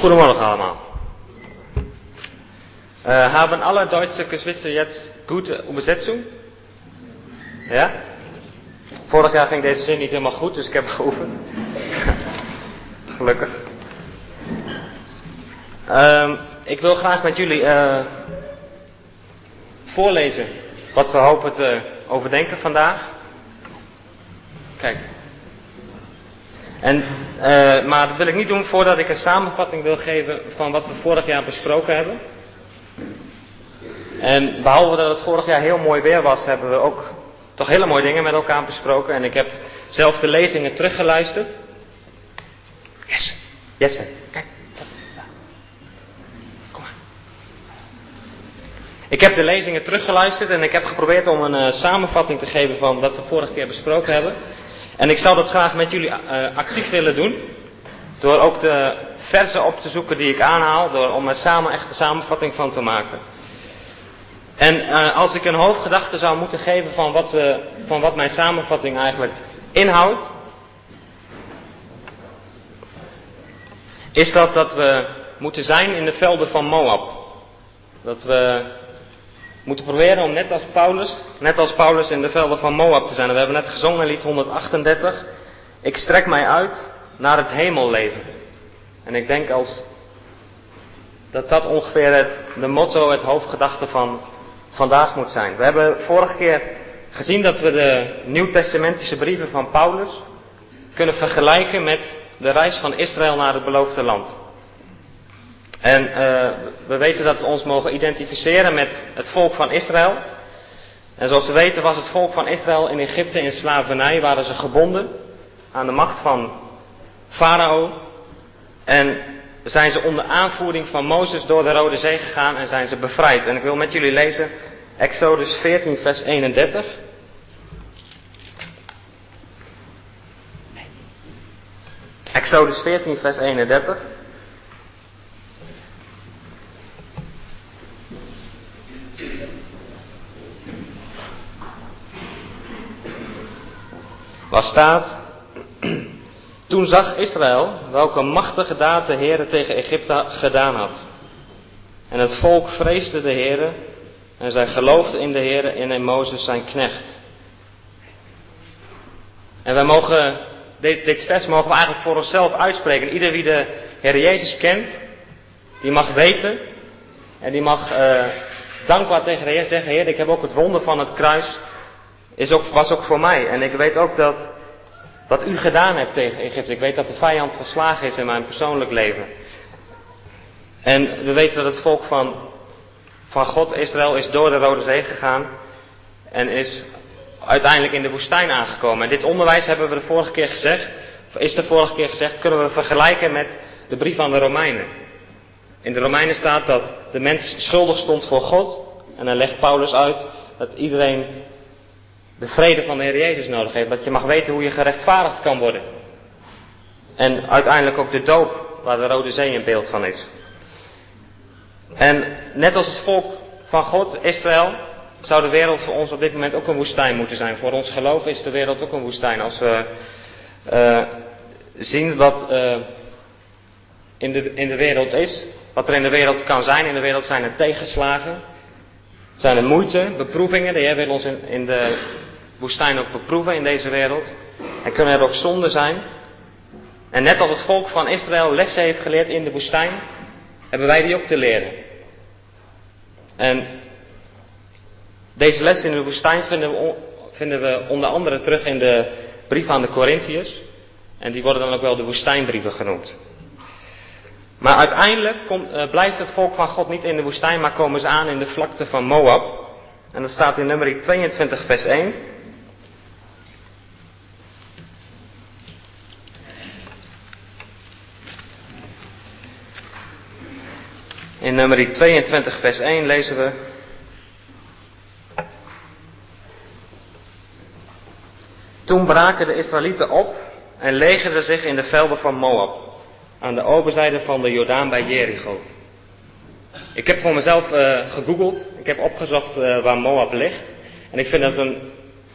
Goedemorgen allemaal. Äh, haben alle deutsche Geschwister jetzt gute Übersetzung? Ja? Vorig jaar ging deze zin niet helemaal goed, dus ik heb geoefend. Gelukkig. Ehm, ik wil graag met jullie uh, voorlezen wat we hopen te overdenken vandaag. Kijk. En, uh, maar dat wil ik niet doen voordat ik een samenvatting wil geven van wat we vorig jaar besproken hebben. En behalve dat het vorig jaar heel mooi weer was, hebben we ook toch hele mooie dingen met elkaar besproken. En ik heb zelf de lezingen teruggeluisterd. Jesse, Jesse, kijk. Kom maar. Ik heb de lezingen teruggeluisterd en ik heb geprobeerd om een uh, samenvatting te geven van wat we vorige keer besproken hebben. En ik zou dat graag met jullie uh, actief willen doen. Door ook de versen op te zoeken die ik aanhaal. Door, om er samen echt een samenvatting van te maken. En uh, als ik een hoofdgedachte zou moeten geven van wat, we, van wat mijn samenvatting eigenlijk inhoudt. Is dat dat we moeten zijn in de velden van Moab. Dat we moeten proberen om net als Paulus, net als Paulus in de velden van Moab te zijn. We hebben net gezongen lied 138. Ik strek mij uit naar het hemelleven. En ik denk als dat dat ongeveer het, de motto, het hoofdgedachte van vandaag moet zijn. We hebben vorige keer gezien dat we de nieuwtestamentische brieven van Paulus kunnen vergelijken met de reis van Israël naar het beloofde land. En uh, we weten dat we ons mogen identificeren met het volk van Israël. En zoals we weten was het volk van Israël in Egypte in slavernij, waren ze gebonden aan de macht van Farao. En zijn ze onder aanvoering van Mozes door de Rode Zee gegaan en zijn ze bevrijd. En ik wil met jullie lezen Exodus 14, vers 31. Exodus 14, vers 31. Waar staat, toen zag Israël welke machtige daad de Heere tegen Egypte gedaan had. En het volk vreesde de Heere en zij geloofden in de Heere en in Mozes zijn knecht. En wij mogen, dit, dit vers mogen we eigenlijk voor onszelf uitspreken. Ieder wie de Heer Jezus kent, die mag weten en die mag uh, dankbaar tegen de Heer zeggen, Heer, ik heb ook het wonder van het kruis, is ook, was ook voor mij. En ik weet ook dat wat u gedaan hebt tegen Egypte. Ik weet dat de vijand verslagen is in mijn persoonlijk leven. En we weten dat het volk van, van God, Israël, is door de Rode Zee gegaan. En is uiteindelijk in de woestijn aangekomen. En dit onderwijs hebben we de vorige keer gezegd, is de vorige keer gezegd, kunnen we vergelijken met de brief aan de Romeinen. In de Romeinen staat dat de mens schuldig stond voor God. En dan legt Paulus uit dat iedereen de vrede van de Heer Jezus nodig heeft. Dat je mag weten hoe je gerechtvaardigd kan worden. En uiteindelijk ook de doop, waar de Rode Zee een beeld van is. En net als het volk van God, Israël, zou de wereld voor ons op dit moment ook een woestijn moeten zijn. Voor ons geloof is de wereld ook een woestijn. Als we uh, zien wat uh, in, de, in de wereld is, wat er in de wereld kan zijn. In de wereld zijn er tegenslagen, zijn er moeite, beproevingen. De Heer wil ons in de woestijn ook beproeven in deze wereld. En kunnen er ook zonden zijn. En net als het volk van Israël lessen heeft geleerd in de woestijn, hebben wij die ook te leren. En deze lessen in de woestijn vinden we, vinden we onder andere terug in de brief aan de Corinthiërs. En die worden dan ook wel de woestijnbrieven genoemd. Maar uiteindelijk uh, blijft het volk van God niet in de woestijn, maar komen ze aan in de vlakte van Moab. En dat staat in nummer 22, vers 1. In nummer 22, vers 1 lezen we. Toen braken de Israëlieten op en legerden zich in de velden van Moab, aan de overzijde van de Jordaan bij Jericho. Ik heb voor mezelf uh, gegoogeld, ik heb opgezocht uh, waar Moab ligt. En ik vind dat een,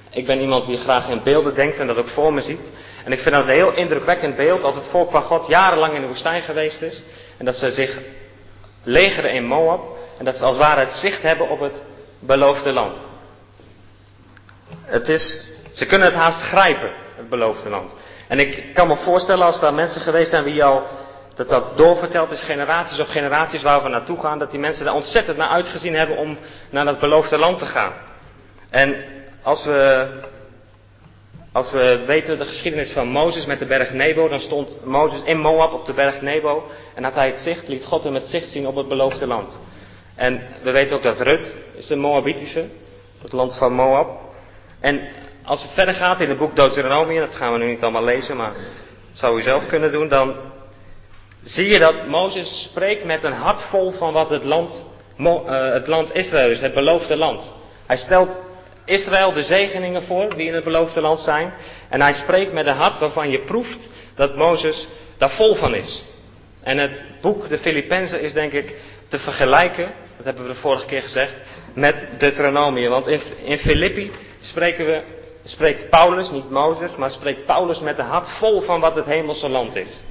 ik ben iemand die graag in beelden denkt en dat ook voor me ziet. En ik vind dat een heel indrukwekkend beeld als het volk van God jarenlang in de woestijn geweest is. En dat ze zich legeren in Moab. En dat ze als het ware het zicht hebben op het beloofde land. Het is, ze kunnen het haast grijpen, het beloofde land. En ik kan me voorstellen als daar mensen geweest zijn wie al dat dat doorverteld is, generaties op generaties waar we naartoe gaan, dat die mensen daar ontzettend naar uitgezien hebben om naar dat beloofde land te gaan. En als we, als we weten de geschiedenis van Mozes met de berg Nebo, dan stond Mozes in Moab op de berg Nebo en had hij het zicht, liet God hem het zicht zien op het beloofde land. En we weten ook dat Rut is de Moabitische, het land van Moab. En als het verder gaat in het boek Deuteronomie, dat gaan we nu niet allemaal lezen, maar dat zou u zelf kunnen doen, dan zie je dat Mozes spreekt met een hart vol van wat het land, uh, het land Israël is, het beloofde land. Hij stelt Israël de zegeningen voor die in het beloofde land zijn. En hij spreekt met een hart waarvan je proeft dat Mozes daar vol van is. En het boek De Filippenzen is denk ik te vergelijken, dat hebben we de vorige keer gezegd, met Deuteronomie. Want in, in Filippi spreken we, spreekt Paulus, niet Mozes, maar spreekt Paulus met een hart vol van wat het hemelse land is.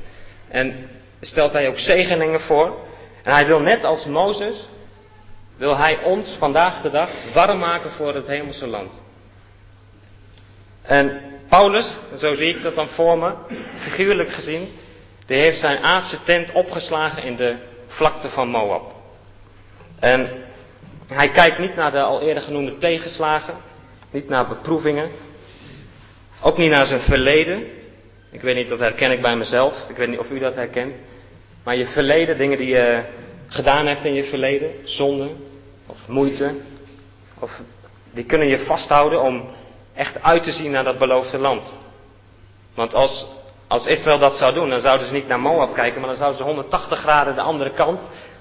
En stelt hij ook zegeningen voor. En hij wil net als Mozes, wil hij ons vandaag de dag warm maken voor het hemelse land. En Paulus, zo zie ik dat dan voor me, figuurlijk gezien, die heeft zijn aardse tent opgeslagen in de vlakte van Moab. En hij kijkt niet naar de al eerder genoemde tegenslagen, niet naar beproevingen, ook niet naar zijn verleden. Ik weet niet, dat herken ik bij mezelf. Ik weet niet of u dat herkent. Maar je verleden, dingen die je gedaan hebt in je verleden, zonde of moeite, of die kunnen je vasthouden om echt uit te zien naar dat beloofde land. Want als, als Israël dat zou doen, dan zouden ze niet naar Moab kijken, maar dan zouden ze 180 graden de andere kant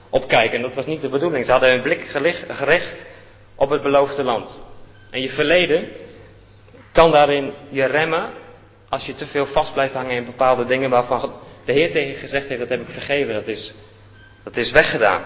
opkijken. En dat was niet de bedoeling. Ze hadden hun blik gericht op het beloofde land. En je verleden kan daarin je remmen als je te veel vast blijft hangen in bepaalde dingen waarvan de Heer tegen je gezegd heeft, dat heb ik vergeven, dat is, dat is weggedaan.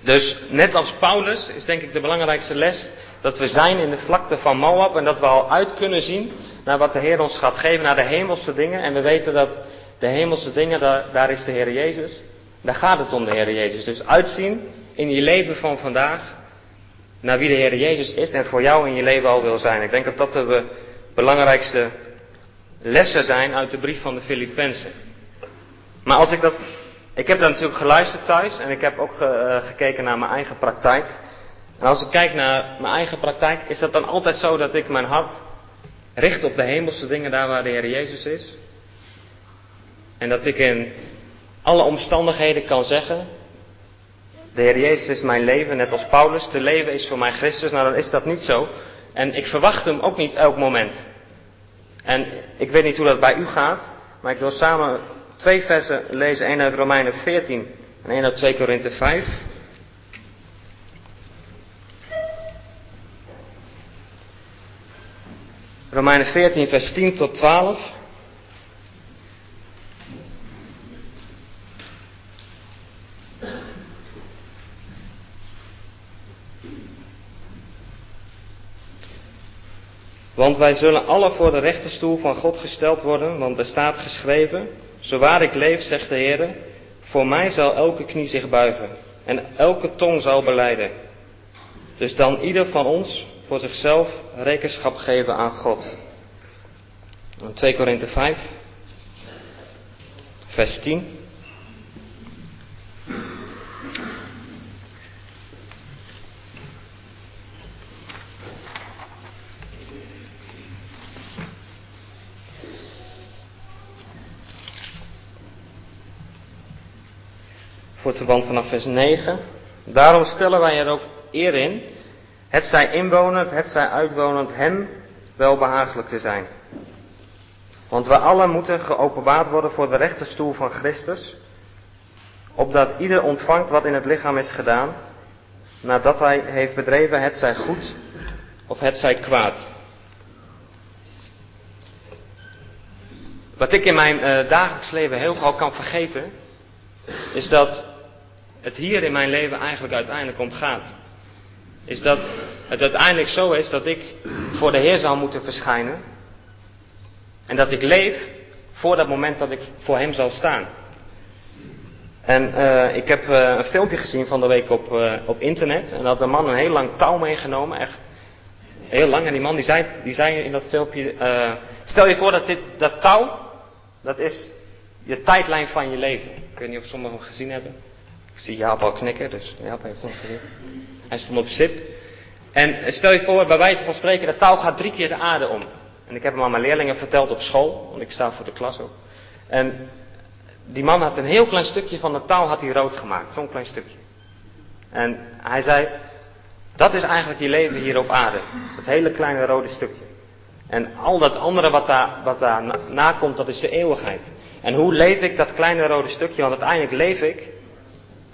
Dus net als Paulus is denk ik de belangrijkste les dat we zijn in de vlakte van Moab en dat we al uit kunnen zien naar wat de Heer ons gaat geven, naar de hemelse dingen. En we weten dat de hemelse dingen, daar, is de Heer Jezus. Daar gaat het om de Heer Jezus. Dus uitzien in je leven van vandaag naar wie de Heer Jezus is en voor jou in je leven al wil zijn. Ik denk dat dat de belangrijkste lessen zijn uit de brief van de Filippenzen. Maar als ik dat. Ik heb daar natuurlijk geluisterd thuis en ik heb ook uh, gekeken naar mijn eigen praktijk. En als ik kijk naar mijn eigen praktijk, is dat dan altijd zo dat ik mijn hart richt op de hemelse dingen, daar waar de Heer Jezus is. En dat ik in alle omstandigheden kan zeggen: De Heer Jezus is mijn leven, net als Paulus. Te leven is voor mij Christus. Nou, dan is dat niet zo. En ik verwacht hem ook niet elk moment. En ik weet niet hoe dat bij u gaat, maar ik wil samen twee versen lezen. één uit Romeinen 14 en één uit 2 Korinthe 5. Romeinen 14, vers 10 tot 12. Want wij zullen alle voor de rechterstoel van God gesteld worden, want er staat geschreven, zo waar ik leef, zegt de Heer, voor mij zal elke knie zich buigen en elke tong zal beleiden. Dus dan ieder van ons voor zichzelf rekenschap geven aan God. 2 Korinthe 5, vers 10. Verband vanaf vers 9. Daarom stellen wij er ook eer in, het zij inwonend, het zij uitwonend, hem welbehagelijk te zijn. Want we allen moeten geopenbaard worden voor de rechterstoel van Christus, opdat ieder ontvangt wat in het lichaam is gedaan, nadat hij heeft bedreven, het zij goed of het zij kwaad. Wat ik in mijn uh, dagelijks leven heel gauw kan vergeten, is dat het hier in mijn leven eigenlijk uiteindelijk om gaat. Is dat het uiteindelijk zo is dat ik voor de Heer zal moeten verschijnen. En dat ik leef voor dat moment dat ik voor Hem zal staan. En uh, ik heb uh, een filmpje gezien van de week op, uh, op internet. En dat had een man een heel lang touw meegenomen. Echt heel lang. En die man die zei, die zei in dat filmpje. stel je voor dat dit, dat touw. Dat is je tijdlijn van je leven. Ik weet niet of sommigen hem gezien hebben. Zie Jaap al knikken. Dus Jaap heeft hem gezien. Hij stond op zip. En stel je voor, bij wijze van spreken, dat touw gaat drie keer de aarde om. En ik heb hem aan mijn leerlingen verteld op school. Want ik sta voor de klas ook. En die man had een heel klein stukje van de touw had hij rood gemaakt. Zo'n klein stukje. En hij zei, dat is eigenlijk je leven hier op aarde. Dat hele kleine rode stukje. En al dat andere wat daar, wat daar na komt, dat is de eeuwigheid. En hoe leef ik dat kleine rode stukje? Want uiteindelijk leef ik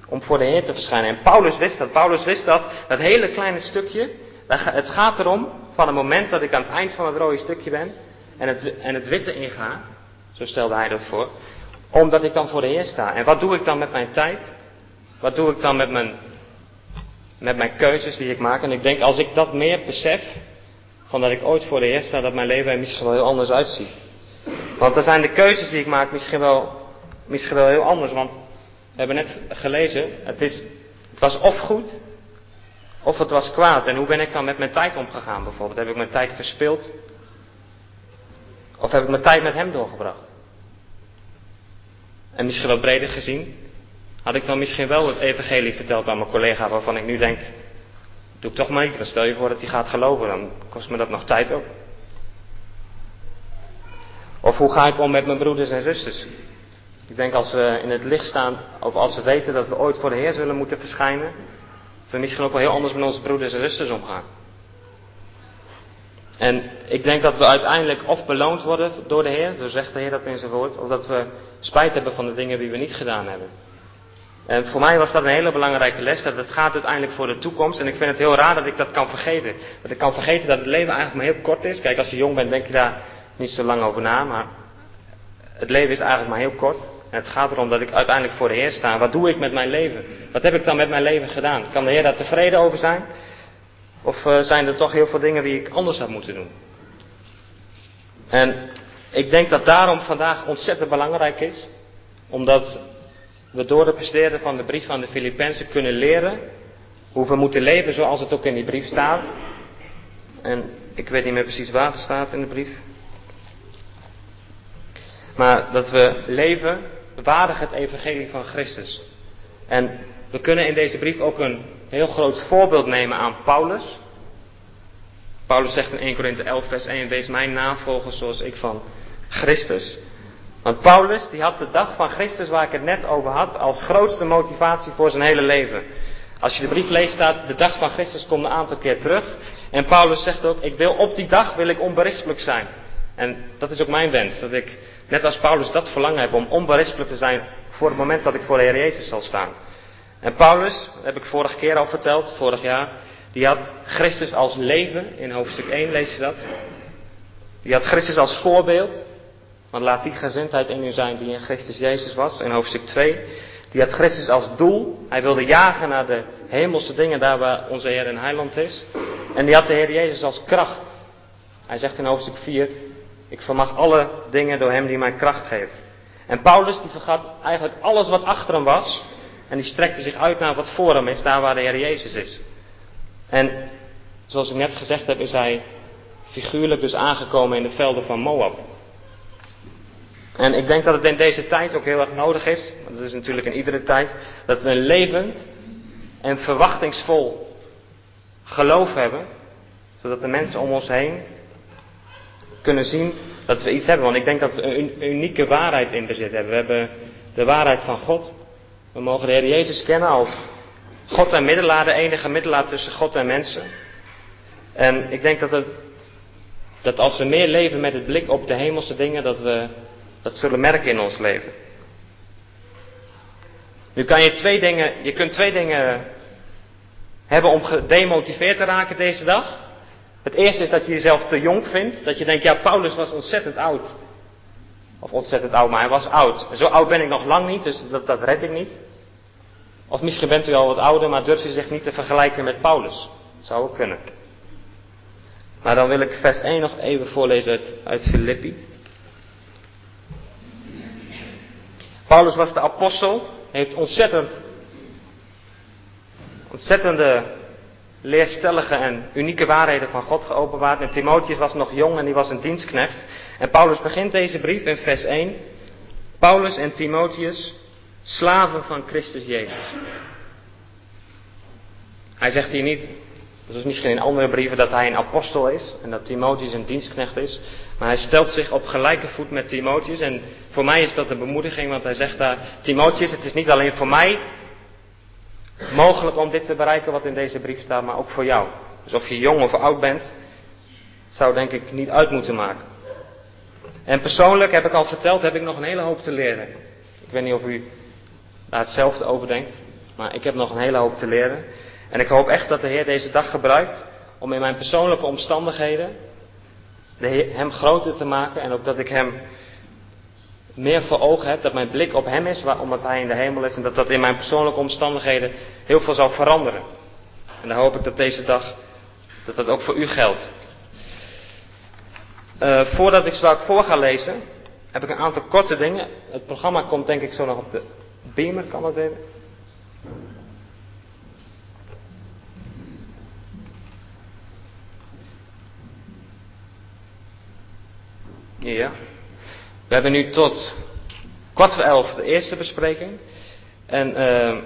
om voor de Heer te verschijnen. En Paulus wist dat. Paulus wist dat. Dat hele kleine stukje, het gaat erom van het moment dat ik aan het eind van het rode stukje ben en het, en het witte inga. Zo stelde hij dat voor omdat ik dan voor de Heer sta. En wat doe ik dan met mijn tijd? Wat doe ik dan met mijn, met mijn keuzes die ik maak? En ik denk, als ik dat meer besef, van dat ik ooit voor de Heer sta, dat mijn leven er misschien wel heel anders uitziet. Want dan zijn de keuzes die ik maak misschien wel, misschien wel heel anders. Want we hebben net gelezen, het, is, het was of goed, of het was kwaad. En hoe ben ik dan met mijn tijd omgegaan bijvoorbeeld? Heb ik mijn tijd verspild? Of heb ik mijn tijd met hem doorgebracht? En misschien wel breder gezien, had ik dan misschien wel het evangelie verteld aan mijn collega waarvan ik nu denk, doe ik toch maar niet. Stel je voor dat hij gaat geloven, dan kost me dat nog tijd ook. Of hoe ga ik om met mijn broeders en zusters? Ik denk als we in het licht staan, of als we weten dat we ooit voor de Heer zullen moeten verschijnen, dat we misschien ook wel heel anders met onze broeders en zusters omgaan. En ik denk dat we uiteindelijk of beloond worden door de Heer, zo zegt de Heer dat in zijn woord, of dat we spijt hebben van de dingen die we niet gedaan hebben. En voor mij was dat een hele belangrijke les, dat het gaat uiteindelijk voor de toekomst. En ik vind het heel raar dat ik dat kan vergeten. Dat ik kan vergeten dat het leven eigenlijk maar heel kort is. Kijk, als je jong bent denk je daar niet zo lang over na, maar het leven is eigenlijk maar heel kort. Het gaat erom dat ik uiteindelijk voor de Heer sta. Wat doe ik met mijn leven? Wat heb ik dan met mijn leven gedaan? Kan de Heer daar tevreden over zijn? Of uh, zijn er toch heel veel dingen die ik anders had moeten doen? En ik denk dat daarom vandaag ontzettend belangrijk is, omdat we door de besteden van de brief van de Filippenzen kunnen leren hoe we moeten leven zoals het ook in die brief staat. En ik weet niet meer precies waar het staat in de brief. Maar dat we leven waardig het evangelie van Christus. En we kunnen in deze brief ook een heel groot voorbeeld nemen aan Paulus. Paulus zegt in 1 Korinthe 11 vers 1, wees mijn navolger zoals ik van Christus. Want Paulus die had de dag van Christus waar ik het net over had als grootste motivatie voor zijn hele leven. Als je de brief leest staat, de dag van Christus komt een aantal keer terug. En Paulus zegt ook, ik wil op die dag wil ik onberispelijk zijn. En dat is ook mijn wens, dat ik net als Paulus dat verlangen heb om onberispelijk te zijn voor het moment dat ik voor de Heer Jezus zal staan. En Paulus, heb ik vorige keer al verteld, vorig jaar, die had Christus als leven, in hoofdstuk 1 lees je dat. Die had Christus als voorbeeld, want laat die gezindheid in u zijn die in Christus Jezus was, in hoofdstuk 2. Die had Christus als doel. Hij wilde jagen naar de hemelse dingen, daar waar onze Heer en Heiland is. En die had de Heer Jezus als kracht. Hij zegt in hoofdstuk 4, ik vermag alle dingen door hem die mij kracht geeft. En Paulus die vergat eigenlijk alles wat achter hem was. En die strekte zich uit naar wat voor hem is, daar waar de Heer Jezus is. En zoals ik net gezegd heb, is hij figuurlijk dus aangekomen in de velden van Moab. En ik denk dat het in deze tijd ook heel erg nodig is, want dat is natuurlijk in iedere tijd, dat we een levend en verwachtingsvol geloof hebben, zodat de mensen om ons heen kunnen zien dat we iets hebben. Want ik denk dat we een unieke waarheid in bezit hebben. We hebben de waarheid van God. We mogen de Heer Jezus kennen als God en middelaar, de enige middelaar tussen God en mensen. En ik denk dat, het, dat als we meer leven met het blik op de hemelse dingen, dat we dat zullen merken in ons leven. Nu kan je twee dingen, je kunt twee dingen hebben om gedemotiveerd te raken deze dag. Het eerste is dat je jezelf te jong vindt. Dat je denkt, ja, Paulus was ontzettend oud. Of ontzettend oud, maar hij was oud. Zo oud ben ik nog lang niet, dus dat, dat red ik niet. Of misschien bent u al wat ouder, maar durft u zich niet te vergelijken met Paulus. Dat zou ook kunnen. Maar dan wil ik vers 1 nog even voorlezen uit, uit Filippi. Paulus was de apostel heeft ontzettend, ontzettende leerstellige en unieke waarheden van God geopenbaard. En Timotheus was nog jong en die was een dienstknecht. En Paulus begint deze brief in vers 1. Paulus en Timotheus, slaven van Christus Jezus. Hij zegt hier niet, zoals misschien in andere brieven, dat hij een apostel is en dat Timotheus een dienstknecht is. Maar hij stelt zich op gelijke voet met Timotheus. En voor mij is dat een bemoediging, want hij zegt daar, Timotheus, het is niet alleen voor mij mogelijk om dit te bereiken wat in deze brief staat, maar ook voor jou. Dus of je jong of oud bent, zou denk ik niet uit moeten maken. En persoonlijk heb ik al verteld, heb ik nog een hele hoop te leren. Ik weet niet of u daar hetzelfde over denkt, maar ik heb nog een hele hoop te leren. En ik hoop echt dat de Heer deze dag gebruikt om in mijn persoonlijke omstandigheden de Hem groter te maken en ook dat ik Hem meer voor ogen heb, dat mijn blik op Hem is, omdat Hij in de hemel is en dat dat in mijn persoonlijke omstandigheden heel veel zal veranderen. En dan hoop ik dat deze dag, dat dat ook voor u geldt. Uh, voordat ik zo voor ga lezen, heb ik een aantal korte dingen. Het programma komt denk ik zo nog op de beamer, kan dat even? Ja. We hebben nu tot kwart voor elf de eerste bespreking. En uh,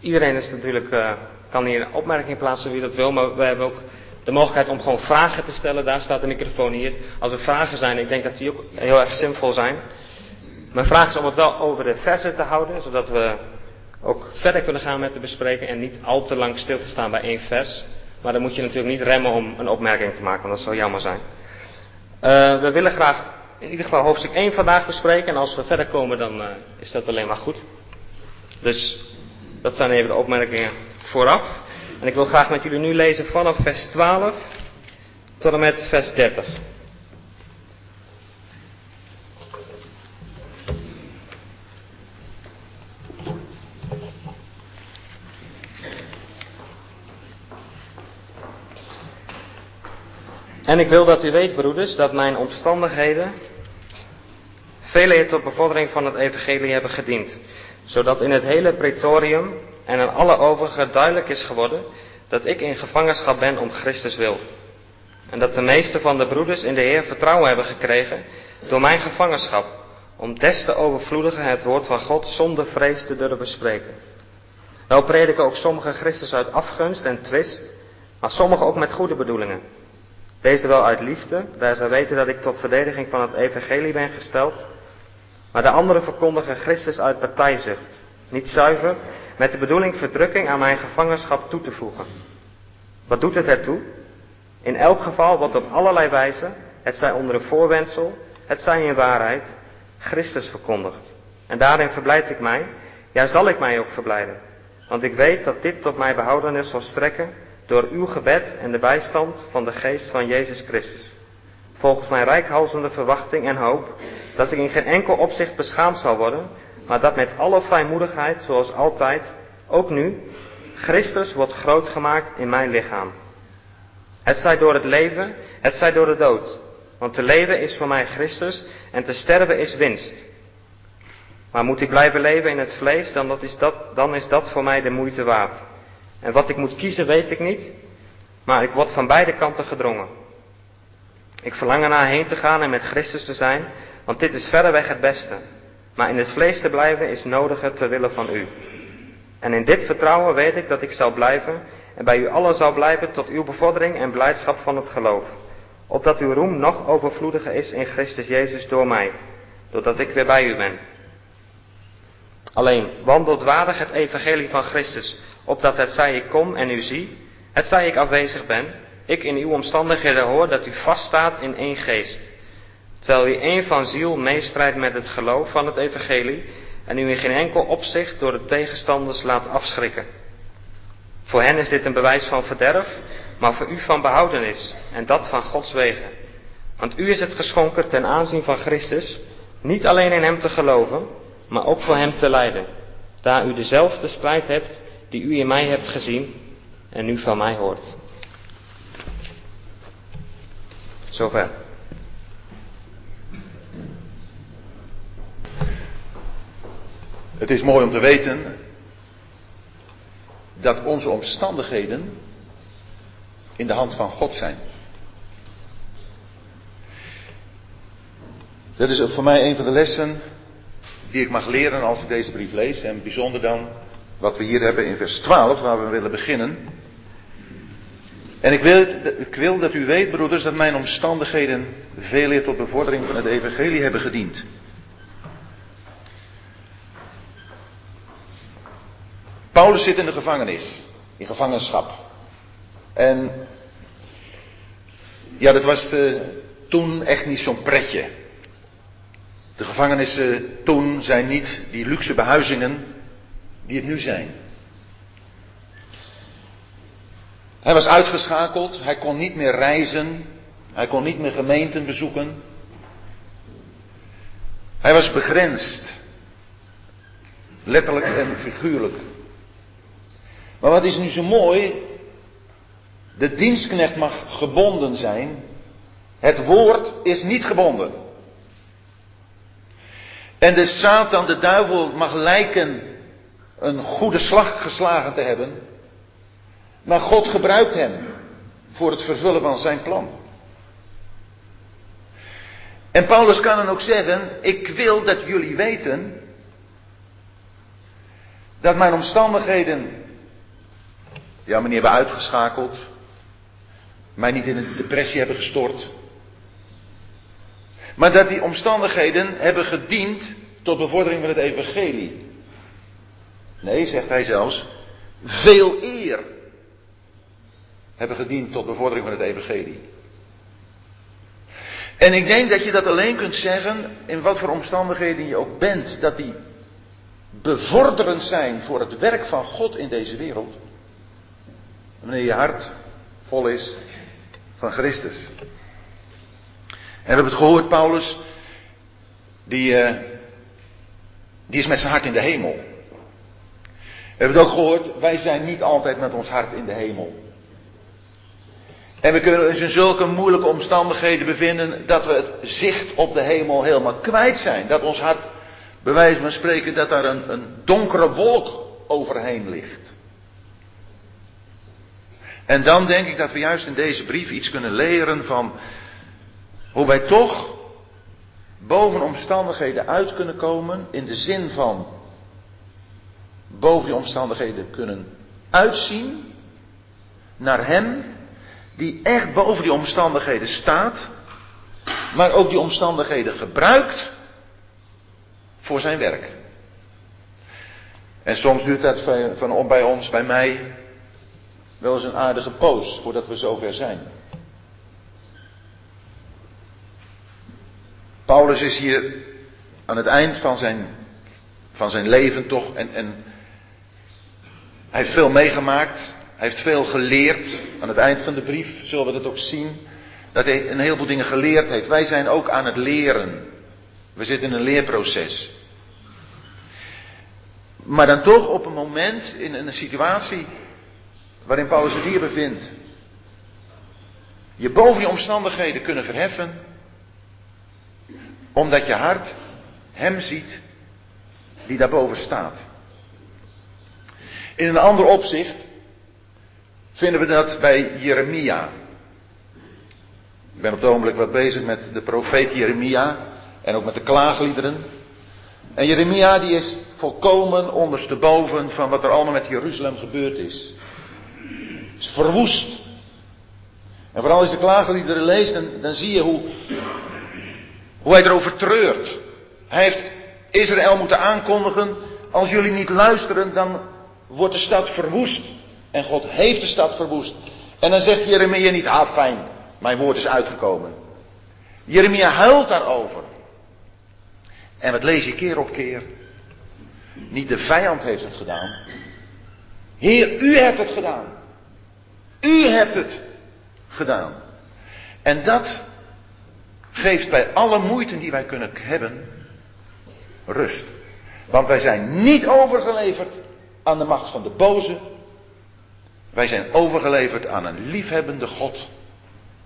iedereen is natuurlijk, uh, kan hier een opmerking plaatsen wie dat wil, maar we hebben ook de mogelijkheid om gewoon vragen te stellen. Daar staat de microfoon hier. Als er vragen zijn, ik denk dat die ook heel erg zinvol zijn. Mijn vraag is om het wel over de versen te houden, zodat we ook verder kunnen gaan met de bespreking en niet al te lang stil te staan bij één vers. Maar dan moet je natuurlijk niet remmen om een opmerking te maken, want dat zou jammer zijn. Uh, we willen graag in ieder geval hoofdstuk 1 vandaag bespreken. En als we verder komen, dan uh, is dat alleen maar goed. Dus dat zijn even de opmerkingen vooraf. En ik wil graag met jullie nu lezen vanaf vers 12 tot en met vers 30. En ik wil dat u weet, broeders, dat mijn omstandigheden vele tot bevordering van het evangelie hebben gediend, zodat in het hele pretorium en aan alle overigen duidelijk is geworden dat ik in gevangenschap ben om Christus wil. En dat de meeste van de broeders in de Heer vertrouwen hebben gekregen door mijn gevangenschap, om des te overvloediger het woord van God zonder vrees te durven spreken. Wel prediken ook sommige Christus uit afgunst en twist, maar sommigen ook met goede bedoelingen. Deze wel uit liefde, daar zij weten dat ik tot verdediging van het evangelie ben gesteld, maar de anderen verkondigen Christus uit partijzucht, niet zuiver, met de bedoeling verdrukking aan mijn gevangenschap toe te voegen. Wat doet het ertoe? In elk geval wordt op allerlei wijze, het zij onder een voorwendsel, het zij in waarheid, Christus verkondigd. En daarin verblijd ik mij, ja zal ik mij ook verblijden. Want ik weet dat dit tot mij behoudenis zal strekken door uw gebed en de bijstand van de geest van Jezus Christus. Volgens mijn rijkhalzende verwachting en hoop dat ik in geen enkel opzicht beschaamd zal worden, maar dat met alle vrijmoedigheid, zoals altijd, ook nu, Christus wordt groot gemaakt in mijn lichaam. Het zij door het leven, het zij door de dood. Want te leven is voor mij Christus en te sterven is winst. Maar moet ik blijven leven in het vlees, dan, is, dat, dan is dat voor mij de moeite waard. En wat ik moet kiezen weet ik niet, maar ik word van beide kanten gedrongen. Ik verlang ernaar heen te gaan en met Christus te zijn, want dit is verreweg het beste. Maar in het vlees te blijven is nodiger ter wille van u. En in dit vertrouwen weet ik dat ik zal blijven en bij u allen zal blijven tot uw bevordering en blijdschap van het geloof. Opdat uw roem nog overvloediger is in Christus Jezus door mij, doordat ik weer bij u ben. Alleen, wandelt waardig het evangelie van Christus, opdat het zij ik kom en u zie, het zij ik afwezig ben, ik in uw omstandigheden hoor dat u vaststaat in één geest. Terwijl u één van ziel meestrijdt met het geloof van het evangelie en u in geen enkel opzicht door de tegenstanders laat afschrikken. Voor hen is dit een bewijs van verderf, maar voor u van behoudenis en dat van Gods wegen. Want u is het geschonken ten aanzien van Christus, niet alleen in Hem te geloven, maar ook voor Hem te lijden, daar u dezelfde strijd hebt die u in mij hebt gezien en nu van mij hoort. Zover. Het is mooi om te weten dat onze omstandigheden in de hand van God zijn. Dat is voor mij een van de lessen die ik mag leren als ik deze brief lees. En bijzonder dan wat we hier hebben in vers 12, waar we willen beginnen. En ik wil, ik wil dat u weet, broeders, dat mijn omstandigheden veel eer tot bevordering van het evangelie hebben gediend. Paulus zit in de gevangenis, in gevangenschap. En ja, dat was uh, toen echt niet zo'n pretje. De gevangenissen toen zijn niet die luxe behuizingen die het nu zijn. Hij was uitgeschakeld, hij kon niet meer reizen, hij kon niet meer gemeenten bezoeken. Hij was begrensd, letterlijk en figuurlijk. Maar wat is nu zo mooi? De dienstknecht mag gebonden zijn. Het woord is niet gebonden. En de Satan, de duivel, mag lijken een goede slag geslagen te hebben. Maar God gebruikt hem voor het vervullen van zijn plan. En Paulus kan dan ook zeggen, ik wil dat jullie weten dat mijn omstandigheden ja, me niet hebben uitgeschakeld, mij niet in een depressie hebben gestort, maar dat die omstandigheden hebben gediend tot bevordering van het evangelie. Nee, zegt hij zelfs, veel eer hebben gediend tot bevordering van het evangelie. En ik denk dat je dat alleen kunt zeggen in wat voor omstandigheden je ook bent, dat die bevorderend zijn voor het werk van God in deze wereld. Wanneer je hart vol is van Christus. En we hebben het gehoord, Paulus, die, uh, die is met zijn hart in de hemel. We hebben het ook gehoord, wij zijn niet altijd met ons hart in de hemel. En we kunnen ons in zulke moeilijke omstandigheden bevinden dat we het zicht op de hemel helemaal kwijt zijn. Dat ons hart, bij wijze van spreken, dat daar een, een donkere wolk overheen ligt. En dan denk ik dat we juist in deze brief iets kunnen leren van hoe wij toch boven omstandigheden uit kunnen komen in de zin van boven die omstandigheden kunnen uitzien naar Hem die echt boven die omstandigheden staat, maar ook die omstandigheden gebruikt voor zijn werk. En soms duurt dat van, bij ons, bij mij, wel eens een aardige poos voordat we zover zijn. Paulus is hier aan het eind van zijn, van zijn leven toch, en, en hij heeft veel meegemaakt. Hij heeft veel geleerd. Aan het eind van de brief zullen we dat ook zien. Dat hij een heleboel dingen geleerd heeft. Wij zijn ook aan het leren. We zitten in een leerproces. Maar dan toch op een moment, in een situatie waarin Paulus zich hier bevindt. Je boven die omstandigheden kunnen verheffen. Omdat je hart hem ziet die daarboven staat. In een ander opzicht vinden we dat bij Jeremia. Ik ben op het ogenblik wat bezig met de profeet Jeremia en ook met de klaagliederen. En Jeremia die is volkomen ondersteboven van wat er allemaal met Jeruzalem gebeurd is. Het is verwoest. En vooral als je de klaagliederen leest, dan, dan zie je hoe, hoe hij erover treurt. Hij heeft Israël moeten aankondigen, als jullie niet luisteren, dan wordt de stad verwoest. En God heeft de stad verwoest. En dan zegt Jeremia niet, ah fijn, mijn woord is uitgekomen. Jeremia huilt daarover. En wat lees je keer op keer? Niet de vijand heeft het gedaan. Heer, u hebt het gedaan. U hebt het gedaan. En dat geeft bij alle moeite die wij kunnen hebben rust. Want wij zijn niet overgeleverd aan de macht van de boze, wij zijn overgeleverd aan een liefhebbende God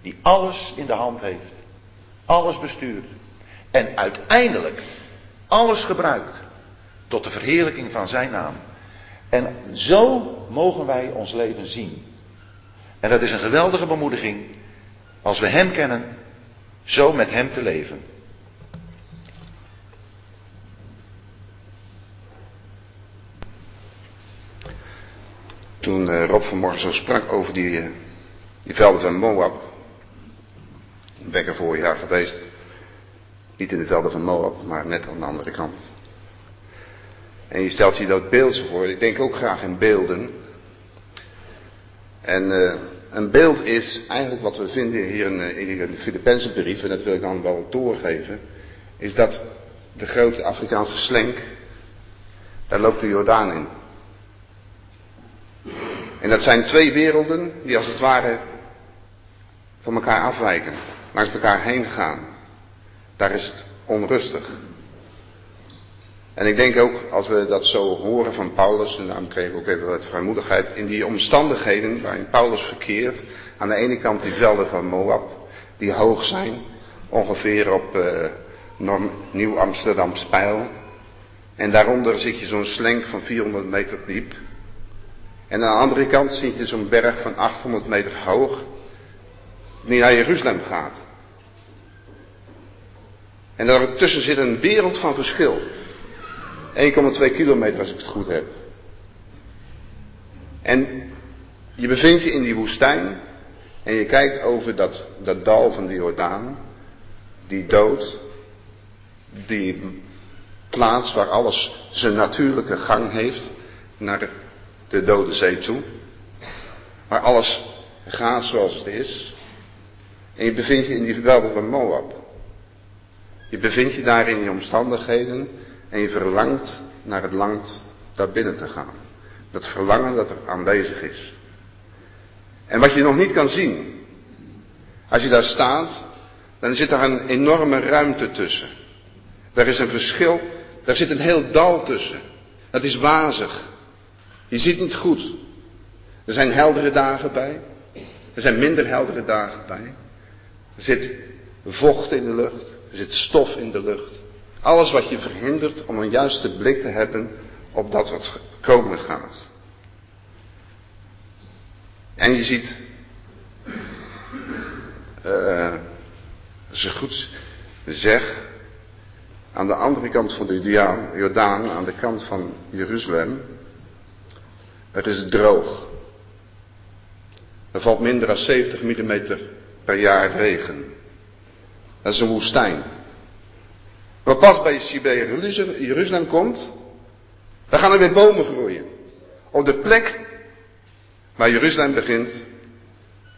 die alles in de hand heeft, alles bestuurt en uiteindelijk alles gebruikt Tot de verheerlijking van zijn naam. En zo mogen wij ons leven zien. En dat is een geweldige bemoediging als we Hem kennen, zo met Hem te leven. Toen uh, Rob vanmorgen zo sprak over die, uh, die velden van Moab. Ik ben er vorig jaar geweest. Niet in de velden van Moab, maar net aan de andere kant. En je stelt je dat beeld zo voor. Ik denk ook graag in beelden. En uh, een beeld is eigenlijk wat we vinden hier in, in de Filipijnse brief, en dat wil ik dan wel doorgeven, is dat de grote Afrikaanse slenk, daar loopt de Jordaan in. En dat zijn twee werelden die als het ware van elkaar afwijken, langs elkaar heen gaan. Daar is het onrustig. En ik denk ook, als we dat zo horen van Paulus, en daarom kreeg ik ook even wat vrijmoedigheid, in die omstandigheden waarin Paulus verkeert, aan de ene kant die velden van Moab, die hoog zijn, ongeveer op Nieuw Amsterdam Spijl. En daaronder zit je zo'n slenk van 400 meter diep. En aan de andere kant zie je zo'n berg van 800 meter hoog, die naar Jeruzalem gaat. En daartussen zit een wereld van verschil. 1,2 kilometer als ik het goed heb. En je bevindt je in die woestijn en je kijkt over dat, dat dal van de Jordaan, die dood, die plaats waar alles zijn natuurlijke gang heeft naar de dode zee toe, waar alles gaat zoals het is. En je bevindt je in die van Moab. Je bevindt je daar in die omstandigheden en je verlangt naar het land daar binnen te gaan. Dat verlangen dat er aanwezig is. En wat je nog niet kan zien. Als je daar staat, dan zit daar een enorme ruimte tussen. Er is een verschil, daar zit een heel dal tussen. Dat is wazig. Je ziet niet goed. Er zijn heldere dagen bij. Er zijn minder heldere dagen bij. Er zit vocht in de lucht. Er zit stof in de lucht. Alles wat je verhindert om een juiste blik te hebben op dat wat komen gaat. En je ziet, uh, als je goed zeg, aan de andere kant van de Jordaan, aan de kant van Jeruzalem, er is droog. Er valt minder dan 70 mm per jaar regen. Dat is een woestijn. Maar pas bij bij Jeruzalem komt, dan gaan er weer bomen groeien. Op de plek waar Jeruzalem begint,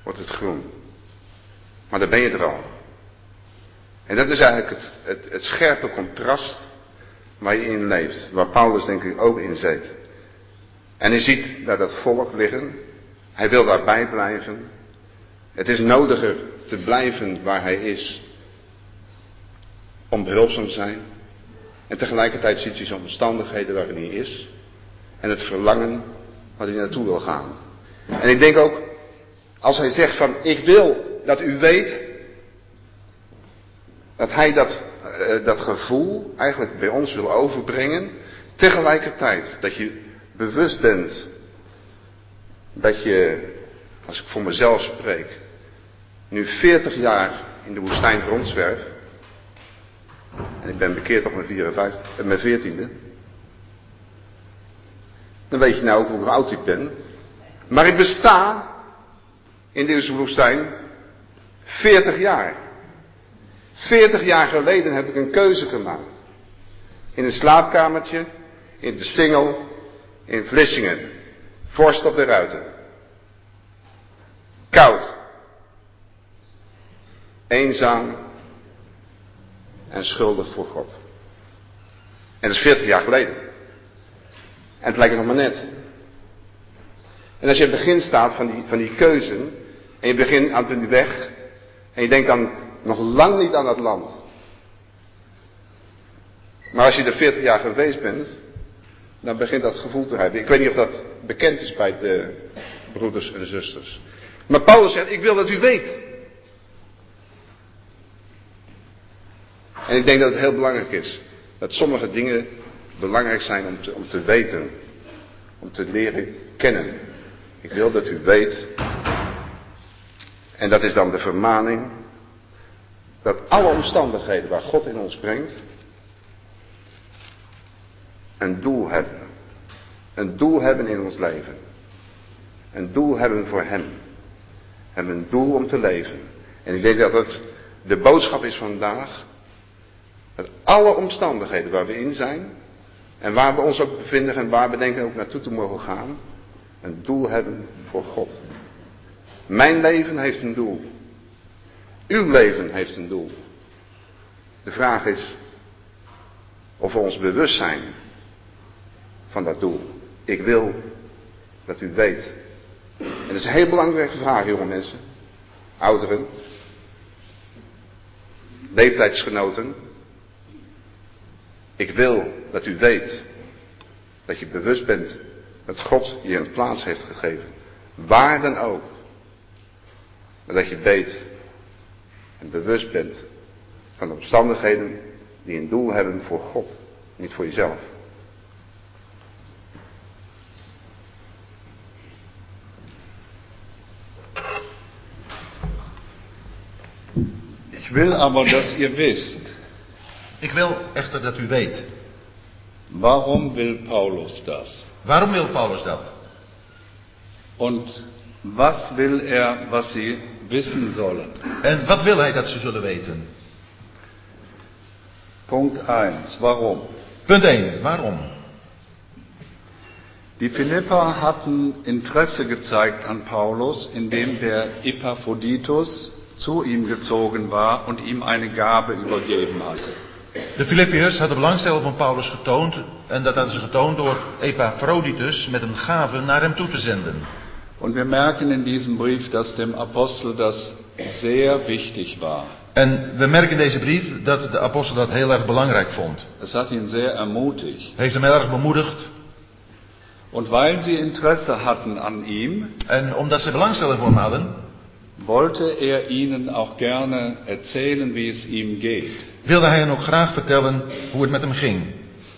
wordt het groen. Maar dan ben je er al. En dat is eigenlijk het, het, het scherpe contrast waar je in leeft. Waar Paulus denk ik ook in zit. En hij ziet daar dat volk liggen. Hij wil daarbij blijven. Het is nodiger te blijven waar hij is om behulpzaam zijn. En tegelijkertijd ziet hij zo'n omstandigheden waarin hij is. En het verlangen waar hij naartoe wil gaan. En ik denk ook, als hij zegt van ik wil dat u weet dat hij dat, uh, dat gevoel eigenlijk bij ons wil overbrengen. Tegelijkertijd dat je bewust bent dat je, als ik voor mezelf spreek, nu 40 jaar in de woestijn rondzwerf. En ik ben bekeerd op mijn, 54, eh, mijn 14e. Dan weet je nou ook hoe oud ik ben. Maar ik besta in deze woestijn 40 jaar. 40 jaar geleden heb ik een keuze gemaakt. In een slaapkamertje, in de Singel, in Vlissingen. Vorst op de ruiten. Koud. Eenzaam en schuldig voor God. En dat is 40 jaar geleden. En het lijkt nog maar net. En als je in het begin staat van die, van die keuze, en je begint aan de weg, en je denkt dan nog lang niet aan dat land. Maar als je er 40 jaar geweest bent, dan begint dat gevoel te hebben. Ik weet niet of dat bekend is bij de broeders en zusters. Maar Paulus zegt, ik wil dat u weet. En ik denk dat het heel belangrijk is. Dat sommige dingen belangrijk zijn om te, om te weten, om te leren kennen. Ik wil dat u weet, en dat is dan de vermaning, dat alle omstandigheden waar God in ons brengt, een doel hebben. Een doel hebben in ons leven. Een doel hebben voor Hem. Hebben een doel om te leven. En ik denk dat het de boodschap is vandaag. Dat alle omstandigheden waar we in zijn. En waar we ons ook bevinden en waar we denken ook naartoe te mogen gaan. Een doel hebben voor God. Mijn leven heeft een doel. Uw leven heeft een doel. De vraag is of we ons bewust zijn van dat doel. Ik wil dat u weet. En dat is een heel belangrijke vraag, jonge mensen. Ouderen. Leeftijdsgenoten. Ik wil dat u weet dat je bewust bent dat God je een plaats heeft gegeven. Waar dan ook. Maar dat je weet en bewust bent van de omstandigheden die een doel hebben voor God, niet voor jezelf. Ich will aber, dass ihr wisst, Ik wil echter dat u weet. warum will Paulus das? Waarom wil Paulus dat? Und was will er, was sie wissen sollen? En wat wil hij dat ze zullen weten? Punkt 1. Warum? Punt 1. Waarom? Die Philipper hatten Interesse gezeigt an Paulus, indem der Epaphroditus zu ihm gezogen war und ihm eine Gabe übergeben hatte. De Filippiërs hadden belangstelling van Paulus getoond. En dat hadden ze getoond door Epaphroditus met een gave naar hem toe te zenden. Und wir merken in diesem Brief, dass dem Apostel das sehr wichtig war. En we merken in deze brief dat de apostel dat heel erg belangrijk vond. Es hat ihn sehr ermutigt. Heeft hem heel erg bemoedigd. Und weil sie Interesse hatten an ihm, En omdat ze belangstelling voor hem hadden, wollte er ihnen auch gerne erzählen, wie es ihm geht. wilde hij hen ook graag vertellen hoe het met hem ging.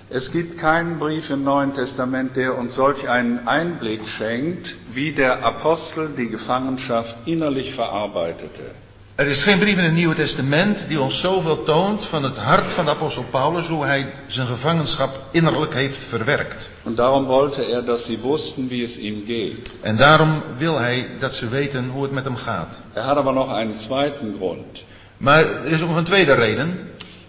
Es gibt keinen Brief im Neuen Testament, der uns solch einen Einblick schenkt, wie der Apostel die Gefangenschaft innerlich verarbeitete. Er is geen brief in het Nieuwe Testament die ons zoveel toont van het hart van de apostel Paulus, hoe hij zijn gevangenschap innerlijk heeft verwerkt. Und darum wollte er, dass sie wussten, wie es ihm geht. En daarom wil hij dat ze weten hoe het met hem gaat. Er hat aber noch einen zweiten Grund. Maar er is ook nog een tweede reden.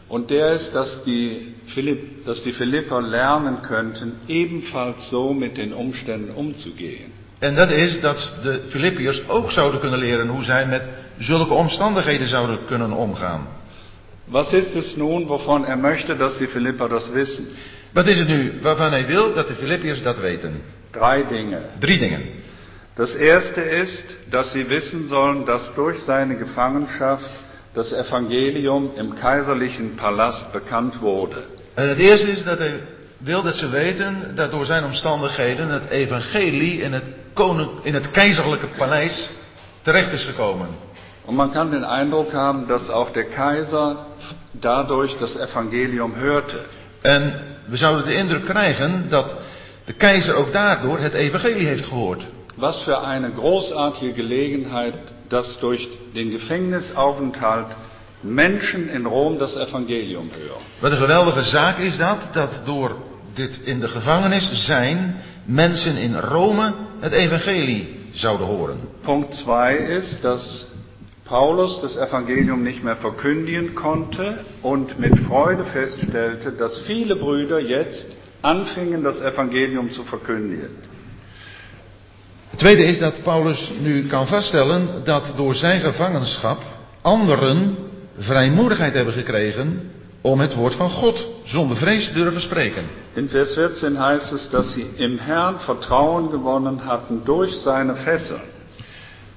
Und der ist, dass die, Philipp, dass die Philipper lernen könnten, ebenfalls so mit den Umständen umzugehen. En dat is dat de Filippiërs ook zouden kunnen leren hoe zij met zulke omstandigheden zouden kunnen omgaan. Was ist es nun, wovon er möchte, dass die Philipper das wissen? Wat is het nu waarvan hij wil dat de Filippiërs dat weten? Drei Dinge. Drie dingen. Das erste ist, dass sie wissen sollen, dass durch seine Gefangenschaft das Evangelium im kaiserlichen Palast bekannt wurde. En het eerste is dat hij wil dat ze weten dat door zijn omstandigheden het evangelie in het, koning, in het keizerlijke paleis terecht is gekomen. Und man kann den Eindruck haben, dass auch der Kaiser dadurch das Evangelium hörte. En we zouden de indruk krijgen dat de keizer ook daardoor het evangelie heeft gehoord. Was für eine großartige Gelegenheit, dass durch den Gefängnisaufenthalt Menschen in Rom das Evangelium hören. Wat een geweldige zaak is dat, dat door dit in de gevangenis zijn mensen in Rome het evangelie zouden horen. Punkt 2 ist, dass Paulus das Evangelium nicht mehr verkündigen konnte und mit Freude feststellte, dass viele Brüder jetzt anfingen, das Evangelium zu verkündigen. Het tweede is dat Paulus nu kan vaststellen dat door zijn gevangenschap anderen vrijmoedigheid hebben gekregen om het woord van God zonder vrees te durven spreken. In Vers 14 heißt es, dass sie im Herrn Vertrauen gewonnen hatten durch seine Fesseln.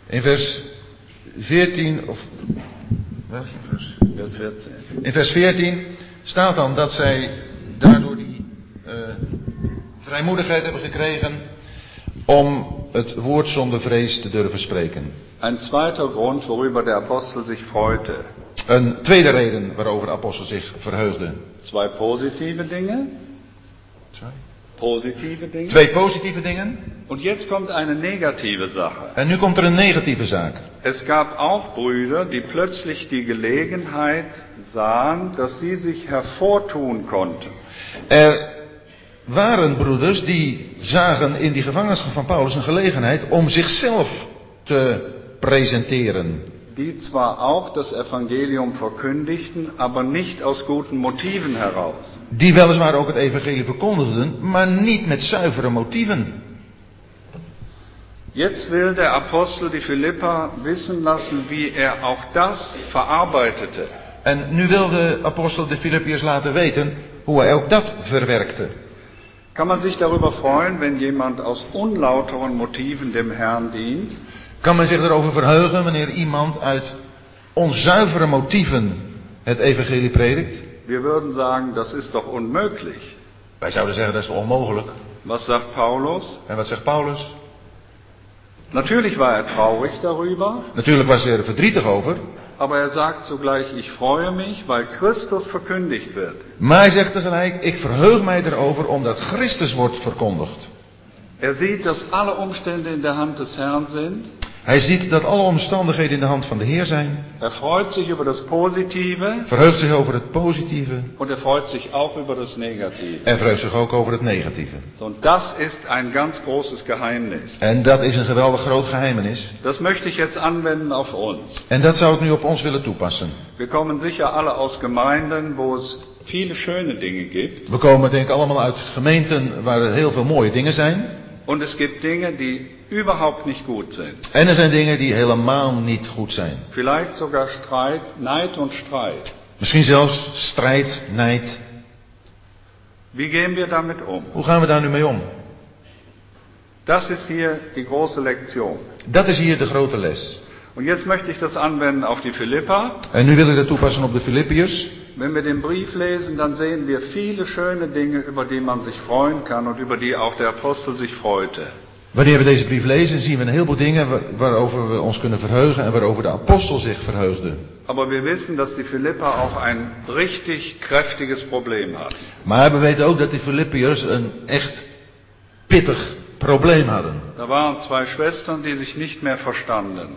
In vers 14, of welke vers? Vers 14. In vers 14 staat dan dat zij daardoor die eh, vrijmoedigheid hebben gekregen om het woord zonder vrees te durven spreken. Ein zweiter Grund, worüber der Apostel sich freute. Een tweede reden waarover de apostel zich verheugde. Zwei positive Dinge Sorry. Positive Dinge. Twee positieve dingen. Und jetzt kommt eine negative Sache. En nu komt er een negatieve zaak. Es gab auch Brüder, die plötzlich die Gelegenheit sahen, dass sie sich hervortun konnten. Er waren broeders die zagen in die gevangenschap van Paulus een gelegenheid om zichzelf te presenteren. Die zwar auch das Evangelium verkündigten, aber nicht aus guten Motiven heraus. Die weliswaar ook het evangelie verkondigden, maar niet met zuivere motieven. Jetzt will der Apostel die Philipper wissen lassen, wie er auch das verarbeitete. En nu wil de apostel de Filippiërs laten weten hoe hij ook dat verwerkte. Kann man sich darüber freuen, wenn jemand aus unlauteren Motiven dem Herrn dient? Kan men zich erover verheugen wanneer iemand uit onzuivere motieven het evangelie predikt? Wir würden sagen, das ist doch unmöglich. Wij zouden zeggen dat is toch onmogelijk. Was sagt Paulus? En wat zegt Paulus? Natürlich war er traurig darüber, Natuurlijk was hij er verdrietig over. aber er sagt zugleich, ich freue mich, weil Christus verkündigt wird. Maar hij zegt tegelijk, ik verheug mij erover omdat Christus wordt verkondigd. Er sieht, dass alle Umstände in der Hand des Herrn sind. Hij ziet dat alle omstandigheden in de hand van de Heer zijn. Er freut sich über das Positive Verheugt zich over het positieve. und er freut sich auch über das Negative. En verheugt zich ook over het negatieve. Und das ist ein ganz großes Geheimnis. En dat is een geweldig groot geheimenis. Das möchte ich jetzt anwenden auf uns. En dat zou ik nu op ons willen toepassen. Wir kommen sicher alle aus Gemeinden, wo es viele schöne Dinge gibt. We komen denk ik allemaal uit gemeenten waar er heel veel mooie dingen zijn. Und es gibt Dinge, die überhaupt nicht gut sind. En er zijn dingen die helemaal niet goed zijn. Vielleicht sogar Streit, Neid und Streit. Misschien zelfs strijd, nijd. Wie gehen wir damit um? Hoe gaan we daar nu mee om? Das ist hier die große Lektion. Dat is hier de grote les. Und jetzt möchte ich das anwenden auf die Philippa. En nu wil ik dat toepassen op de Filippiërs. Wenn wir den Brief lesen, dann sehen wir viele schöne Dinge, über die man sich freuen kann und über die auch der Apostel sich freute. Wanneer we deze brief lezen, zien we een heleboel dingen waar- waarover we ons kunnen verheugen en waarover de apostel zich verheugde. Aber wir wissen, dass die Philippa auch ein richtig kräftiges Problem hat. Maar we weten ook dat die Filippiërs een echt pittig probleem hadden. Da waren zwei Schwestern, die sich nicht mehr verstanden.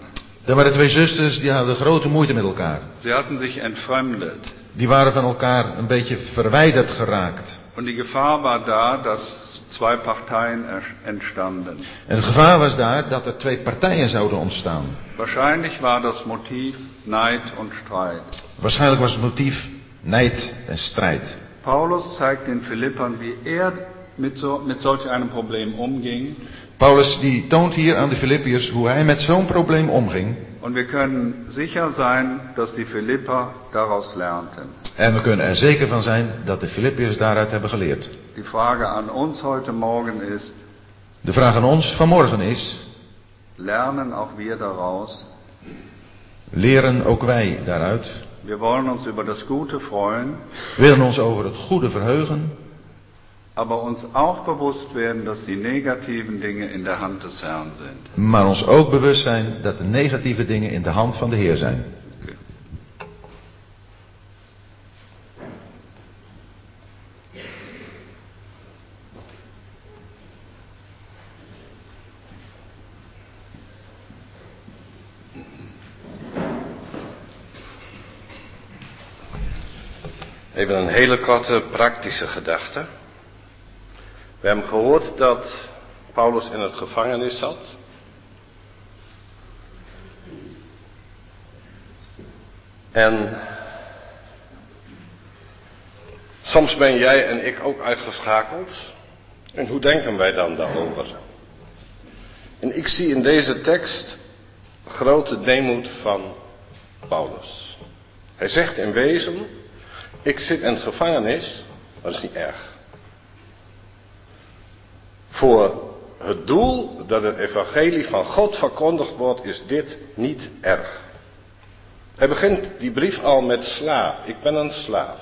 Er waren twee zusters die hadden grote moeite met elkaar. Sie hatten sich entfremdet. Die waren van elkaar een beetje verwijderd geraakt. Und die Gefahr war da, dass zwei Parteien er- entstanden. En het gevaar was daar dat er twee partijen zouden ontstaan. Wahrscheinlich war das Motiv Neid und Streit. Waarschijnlijk was het motief nijd en strijd. Paulus zeigt den Philippern, wie er mit, so, mit solch einem Problem umging. Paulus die toont hier aan de Filippiërs hoe hij met zo'n probleem omging. Und wir können sicher sein, dass die Philipper daraus lernten. En we kunnen er zeker van zijn dat de Filippiërs daaruit hebben geleerd. Die Frage an uns heute Morgen ist, De vraag aan ons vanmorgen is, lernen auch wir daraus? leren ook wij daaruit? Wir wollen uns über das Gute freuen, Willen ons over het goede verheugen, aber uns auch bewusst werden, dass die negativen Dinge in der Hand des Herrn sind. maar ons ook bewust zijn dat de negatieve dingen in de hand van de Heer zijn. Even een hele korte praktische gedachte. We hebben gehoord dat Paulus in het gevangenis zat. En soms ben jij en ik ook uitgeschakeld. En hoe denken wij dan daarover? En ik zie in deze tekst grote deemoed van Paulus. Hij zegt in wezen, ik zit in het gevangenis, maar dat is niet erg. Voor het doel dat het evangelie van God verkondigd wordt, is dit niet erg. Hij begint die brief al met slaaf. Ik ben een slaaf.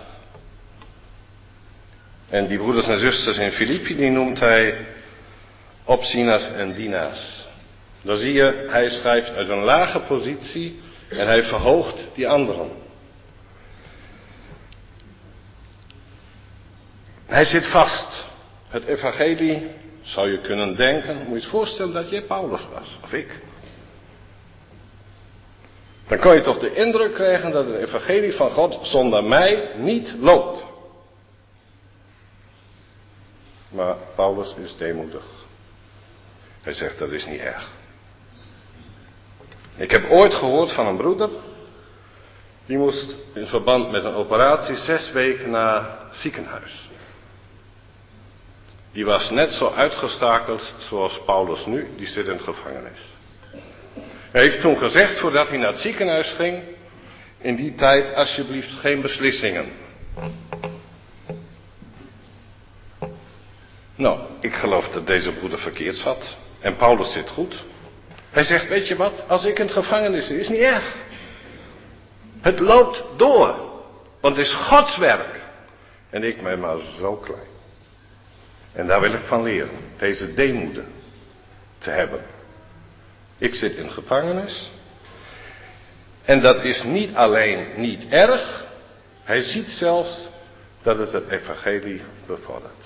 En die broeders en zusters in Filippi, die noemt hij opzieners en dienaars. Dan zie je, hij schrijft uit een lage positie en hij verhoogt die anderen. Hij zit vast. Het evangelie, zou je kunnen denken, moet je het voorstellen dat jij Paulus was, of ik. Dan kan je toch de indruk krijgen dat het evangelie van God zonder mij niet loopt. Maar Paulus is deemoedig. Hij zegt dat is niet erg. Ik heb ooit gehoord van een broeder. Die moest in verband met een operatie zes weken naar ziekenhuis. Die was net zo uitgestakeld zoals Paulus nu, die zit in de gevangenis. Hij heeft toen gezegd, voordat hij naar het ziekenhuis ging, in die tijd alsjeblieft geen beslissingen. Nou, ik geloof dat deze broeder verkeerd zat. En Paulus zit goed. Hij zegt, weet je wat, als ik in het gevangenis zit, is niet erg. Het loopt door. Want het is Gods werk. En ik ben maar zo klein. En daar wil ik van leren. Deze deemoede te hebben. Ik zit in gevangenis. En dat is niet alleen niet erg. Hij ziet zelfs dat het het evangelie bevordert.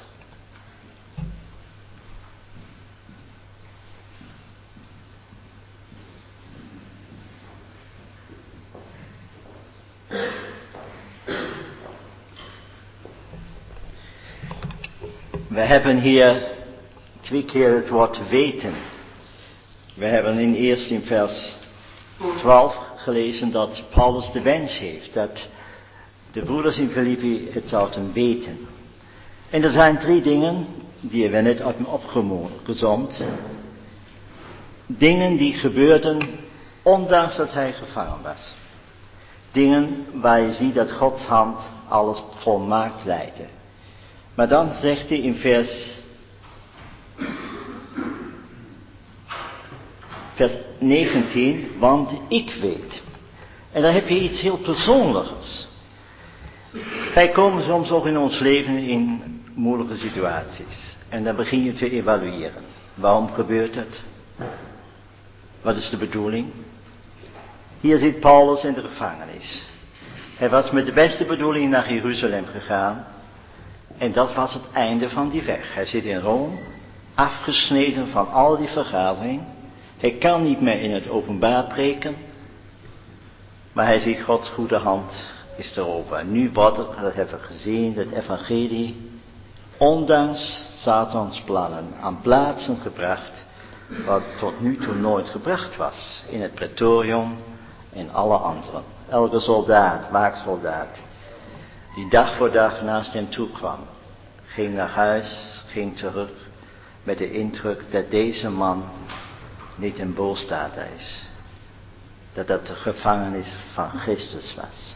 We hebben hier twee keer het woord weten. We hebben in eerst in vers 12 gelezen dat Paulus de wens heeft dat de broeders in Filippi het zouden weten. En er zijn drie dingen die we net hebben opgezomd. Dingen die gebeurden ondanks dat hij gevangen was. Dingen waar je ziet dat Gods hand alles volmaakt leidde. Maar dan zegt hij in vers, vers 19, want ik weet. En dan heb je iets heel persoonlijks. Wij komen soms ook in ons leven in moeilijke situaties. En dan begin je te evalueren. Waarom gebeurt het? Wat is de bedoeling? Hier zit Paulus in de gevangenis. Hij was met de beste bedoeling naar Jeruzalem gegaan. En dat was het einde van die weg. Hij zit in Rome, afgesneden van al die vergadering. Hij kan niet meer in het openbaar preken. Maar hij ziet Gods goede hand is erover. En nu wordt het, dat hebben we gezien, het evangelie, ondanks Satans plannen, aan plaatsen gebracht, wat tot nu toe nooit gebracht was. In het pretorium en alle anderen. Elke soldaat, waaksoldaat, die dag voor dag naast hem toe kwam, ging naar huis, ging terug, met de indruk dat deze man niet een boosdader is. Dat dat de gevangenis van Christus was.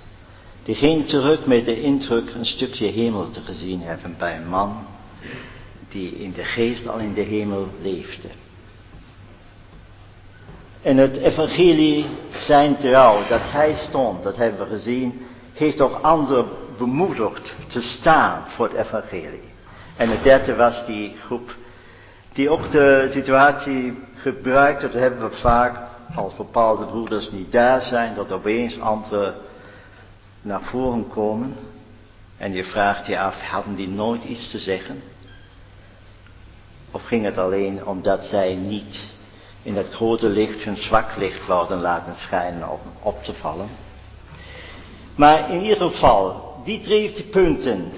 Die ging terug met de indruk een stukje hemel te gezien hebben bij een man die in de geest al in de hemel leefde. En het evangelie, zijn trouw, dat hij stond, dat hebben we gezien, heeft ook anderen bemoedigd te staan voor het evangelie. En het derde was die groep die ook de situatie gebruikt, dat hebben we vaak als bepaalde broeders niet daar zijn, dat opeens anderen naar voren komen. En je vraagt je af, hadden die nooit iets te zeggen? Of ging het alleen omdat zij niet in dat grote licht hun zwak licht wilden laten schijnen om op te vallen? Maar in ieder geval, die drie punten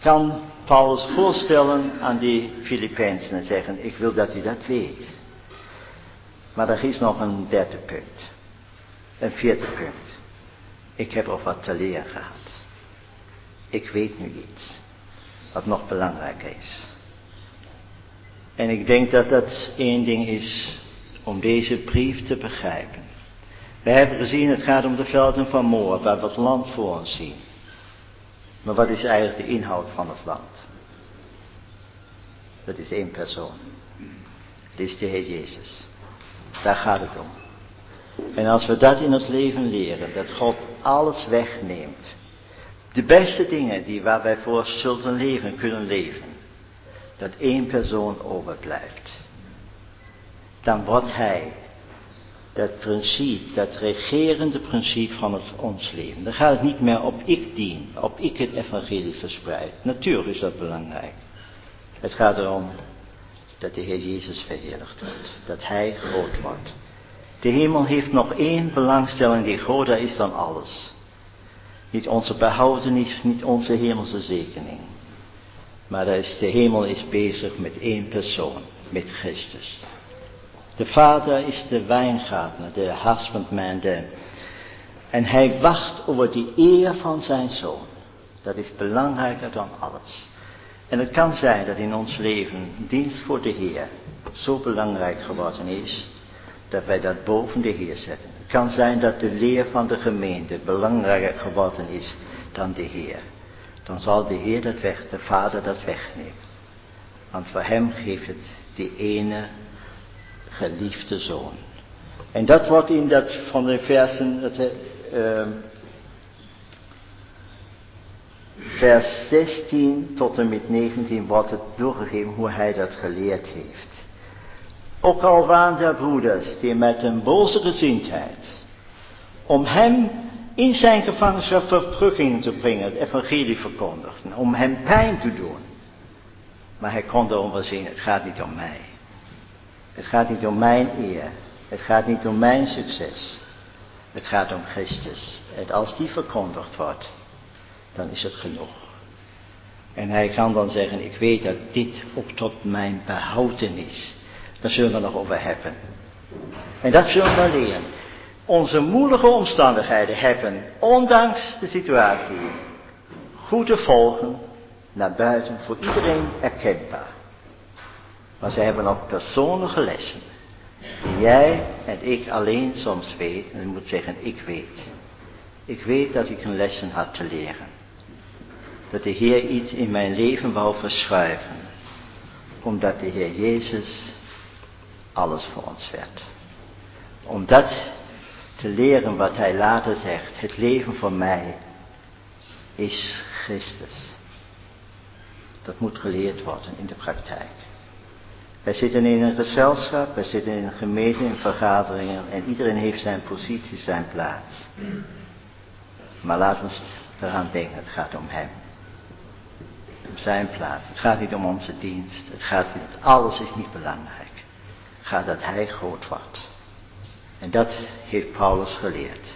kan Paulus voorstellen aan die Filipijnsen en zeggen, ik wil dat u dat weet. Maar er is nog een derde punt. Een vierde punt. Ik heb ook wat te leren gehad. Ik weet nu iets. Wat nog belangrijker is. En ik denk dat dat één ding is om deze brief te begrijpen. We hebben gezien, het gaat om de velden van Moab, waar we het land voor ons zien. Maar wat is eigenlijk de inhoud van het land? Dat is één persoon. Het is de Heer Jezus. Daar gaat het om. En als we dat in het leven leren, dat God alles wegneemt. De beste dingen die waar wij voor zullen leven kunnen leven. Dat één persoon overblijft. Dan wordt hij dat principe, dat regerende principe van het ons leven. Dan gaat het niet meer op ik dien, op ik het evangelie verspreid. Natuurlijk is dat belangrijk. Het gaat erom dat de Heer Jezus verheerlijkt wordt. Dat Hij groot wordt. De hemel heeft nog één belangstelling die groter is dan alles. Niet onze behoudenis, niet onze hemelse zekening. Maar is, de hemel is bezig met één persoon, met Christus. De Vader is de wijngaardner, de husbandman, en hij wacht over de eer van zijn zoon. Dat is belangrijker dan alles. En het kan zijn dat in ons leven dienst voor de Heer zo belangrijk geworden is, dat wij dat boven de Heer zetten. Het kan zijn dat de leer van de gemeente belangrijker geworden is dan de Heer. Dan zal de Heer dat weg, de Vader dat wegnemen. Want voor hem geeft het die ene geliefde zoon. En dat wordt in dat van de versen, dat, uh, vers 16 tot en met 19 wordt het doorgegeven hoe hij dat geleerd heeft. Ook al waren er broeders die met een boze gezindheid om hem in zijn gevangenschap vervruchting te brengen, het evangelie verkondigden, om hem pijn te doen. Maar hij kon erom zien, het gaat niet om mij. Het gaat niet om mijn eer. Het gaat niet om mijn succes. Het gaat om Christus. En als die verkondigd wordt, dan is het genoeg. En hij kan dan zeggen, ik weet dat dit ook tot mijn behouden is. Daar zullen we nog over hebben. En dat zullen we leren. Onze moeilijke omstandigheden hebben, ondanks de situatie, goede volgen naar buiten voor iedereen erkenbaar. Maar ze hebben ook persoonlijke lessen. Die jij en ik alleen soms weet. En ik moet zeggen, ik weet. Ik weet dat ik een lessen had te leren. Dat de Heer iets in mijn leven wou verschuiven. Omdat de Heer Jezus alles voor ons werd. Om dat te leren wat hij later zegt. Het leven voor mij is Christus. Dat moet geleerd worden in de praktijk. Wij zitten in een gezelschap, wij zitten in een gemeente, in vergaderingen en iedereen heeft zijn positie, zijn plaats. Maar laten we eraan denken, het gaat om hem. Om zijn plaats. Het gaat niet om onze dienst. Het gaat niet, alles is niet belangrijk. Het gaat dat hij groot wordt. En dat heeft Paulus geleerd.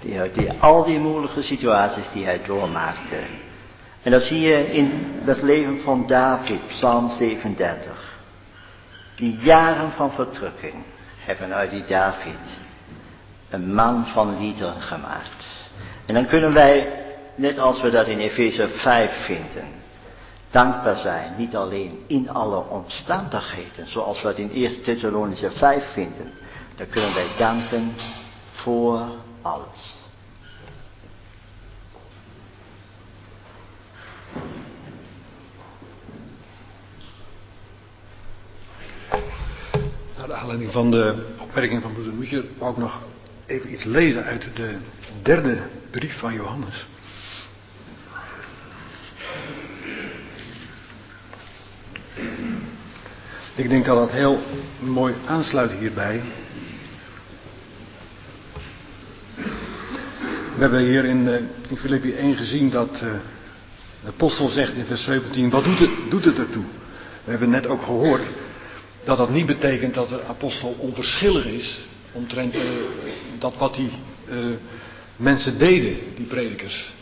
Die, die, al die moeilijke situaties die hij doormaakte. En dat zie je in het leven van David, Psalm 37. Die jaren van verdrukking hebben uit die David een man van liederen gemaakt. En dan kunnen wij, net als we dat in Efeze 5 vinden, dankbaar zijn. Niet alleen in alle omstandigheden, zoals we dat in 1 Thessalonice 5 vinden. Dan kunnen wij danken voor alles. Naar aanleiding van de opmerking van broeder Michiel wou ik nog even iets lezen uit de derde brief van Johannes. Ik denk dat dat heel mooi aansluit hierbij. We hebben hier in, uh, in Filippi 1 gezien dat uh, de apostel zegt in vers 17, wat doet het, doet het ertoe? We hebben net ook gehoord dat dat niet betekent dat de apostel onverschillig is omtrent uh, dat wat die uh, mensen deden, die predikers.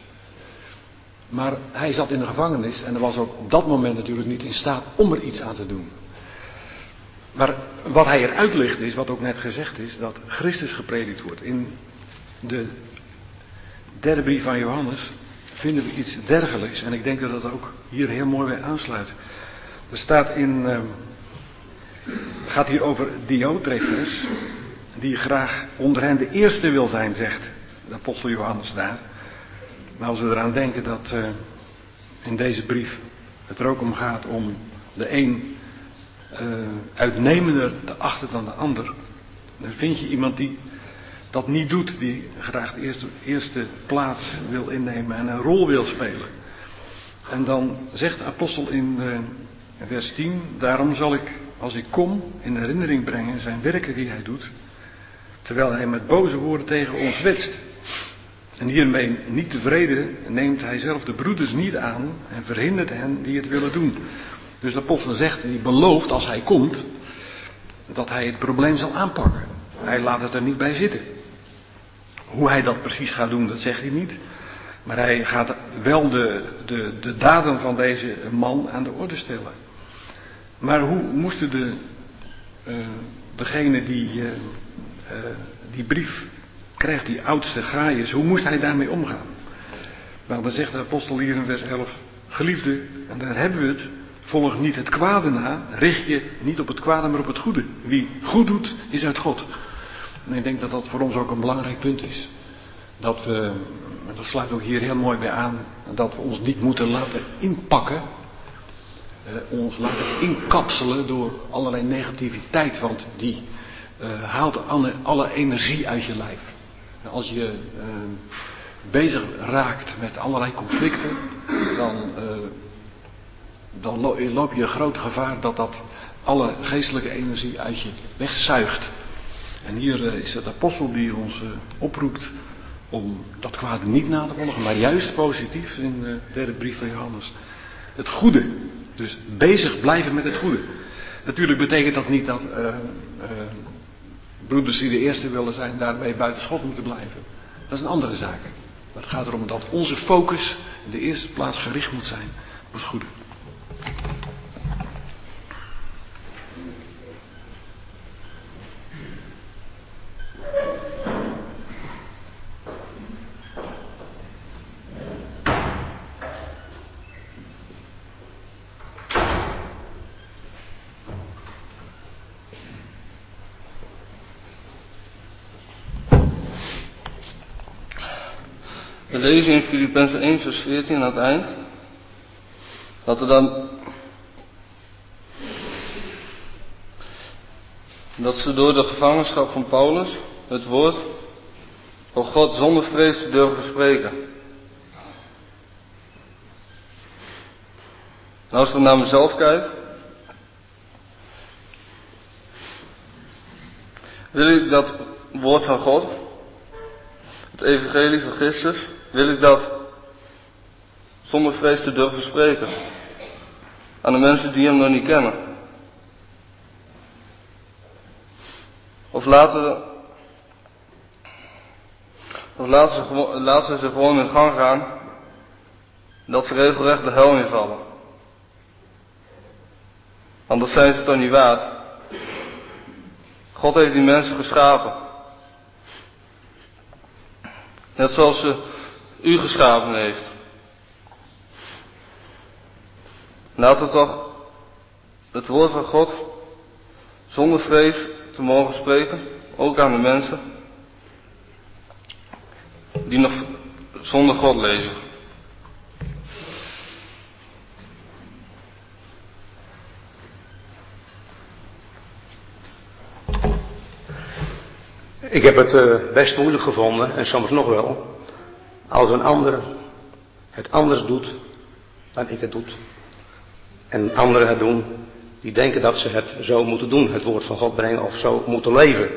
Maar hij zat in de gevangenis en was ook op dat moment natuurlijk niet in staat om er iets aan te doen. Maar wat hij er uitlicht is, wat ook net gezegd is, dat Christus gepredikt wordt. In de derde brief van Johannes vinden we iets dergelijks. En ik denk dat dat ook hier heel mooi bij aansluit. Er staat in, uh, het gaat hier over Diotrefes, die graag onder hen de eerste wil zijn, zegt de apostel Johannes daar. Maar als we eraan denken dat uh, in deze brief het er ook om gaat om de een uh, uitnemender te achten dan de ander, dan vind je iemand die dat niet doet, die graag de eerste, eerste plaats wil innemen en een rol wil spelen. En dan zegt de apostel in uh, vers 10, daarom zal ik als ik kom in herinnering brengen zijn werken die hij doet, terwijl hij met boze woorden tegen ons wetst. En hiermee niet tevreden neemt hij zelf de broeders niet aan en verhindert hen die het willen doen. Dus de apostel zegt, die belooft als hij komt, dat hij het probleem zal aanpakken. Hij laat het er niet bij zitten. Hoe hij dat precies gaat doen, dat zegt hij niet. Maar hij gaat wel de, de, de daden van deze man aan de orde stellen. Maar hoe moesten de, uh, degene die uh, uh, die brief krijgt, die oudste Gaius, hoe moest hij daarmee omgaan? Nou, dan zegt de apostel hier in vers 11, geliefde, en daar hebben we het, volg niet het kwade na, richt je niet op het kwade, maar op het goede. Wie goed doet, is uit God. En ik denk dat dat voor ons ook een belangrijk punt is. Dat we, dat sluit ook hier heel mooi bij aan, dat we ons niet moeten laten inpakken, eh, ons laten inkapselen door allerlei negativiteit, want die uh, haalt alle, energie uit je lijf. Als je uh, bezig raakt met allerlei conflicten, dan, uh, dan loop je groot gevaar dat dat alle geestelijke energie uit je wegzuigt. En hier is het apostel die ons oproept om dat kwade niet na te volgen, maar juist positief in de derde brief van Johannes. Het goede. Dus bezig blijven met het goede. Natuurlijk betekent dat niet dat uh, uh, broeders die de eerste willen zijn daarmee buiten schot moeten blijven. Dat is een andere zaak. Het gaat erom dat onze focus in de eerste plaats gericht moet zijn op het goede. Lezen in Filippenzen 1 vers 14 aan het eind. Dat er dan dat ze door de gevangenschap van Paulus het woord van God zonder vrees durven spreken. En als ik naar mezelf kijk, wil ik dat woord van God, het evangelie van Christus, wil ik dat zonder vrees te durven spreken. Aan de mensen die hem nog niet kennen. Of laten, of laten, ze, ze gewoon in gang gaan. Dat ze regelrecht de hel invallen. Dat zijn ze toch niet waard. God heeft die mensen geschapen. Net zoals ze u geschapen heeft. Laten we toch het woord van God zonder vrees te mogen spreken, ook aan de mensen die nog zonder God leven. Ik heb het uh, best moeilijk gevonden, en soms nog wel, als een ander het anders doet dan ik het doe. En anderen het doen die denken dat ze het zo moeten doen, het woord van God brengen of zo moeten leven.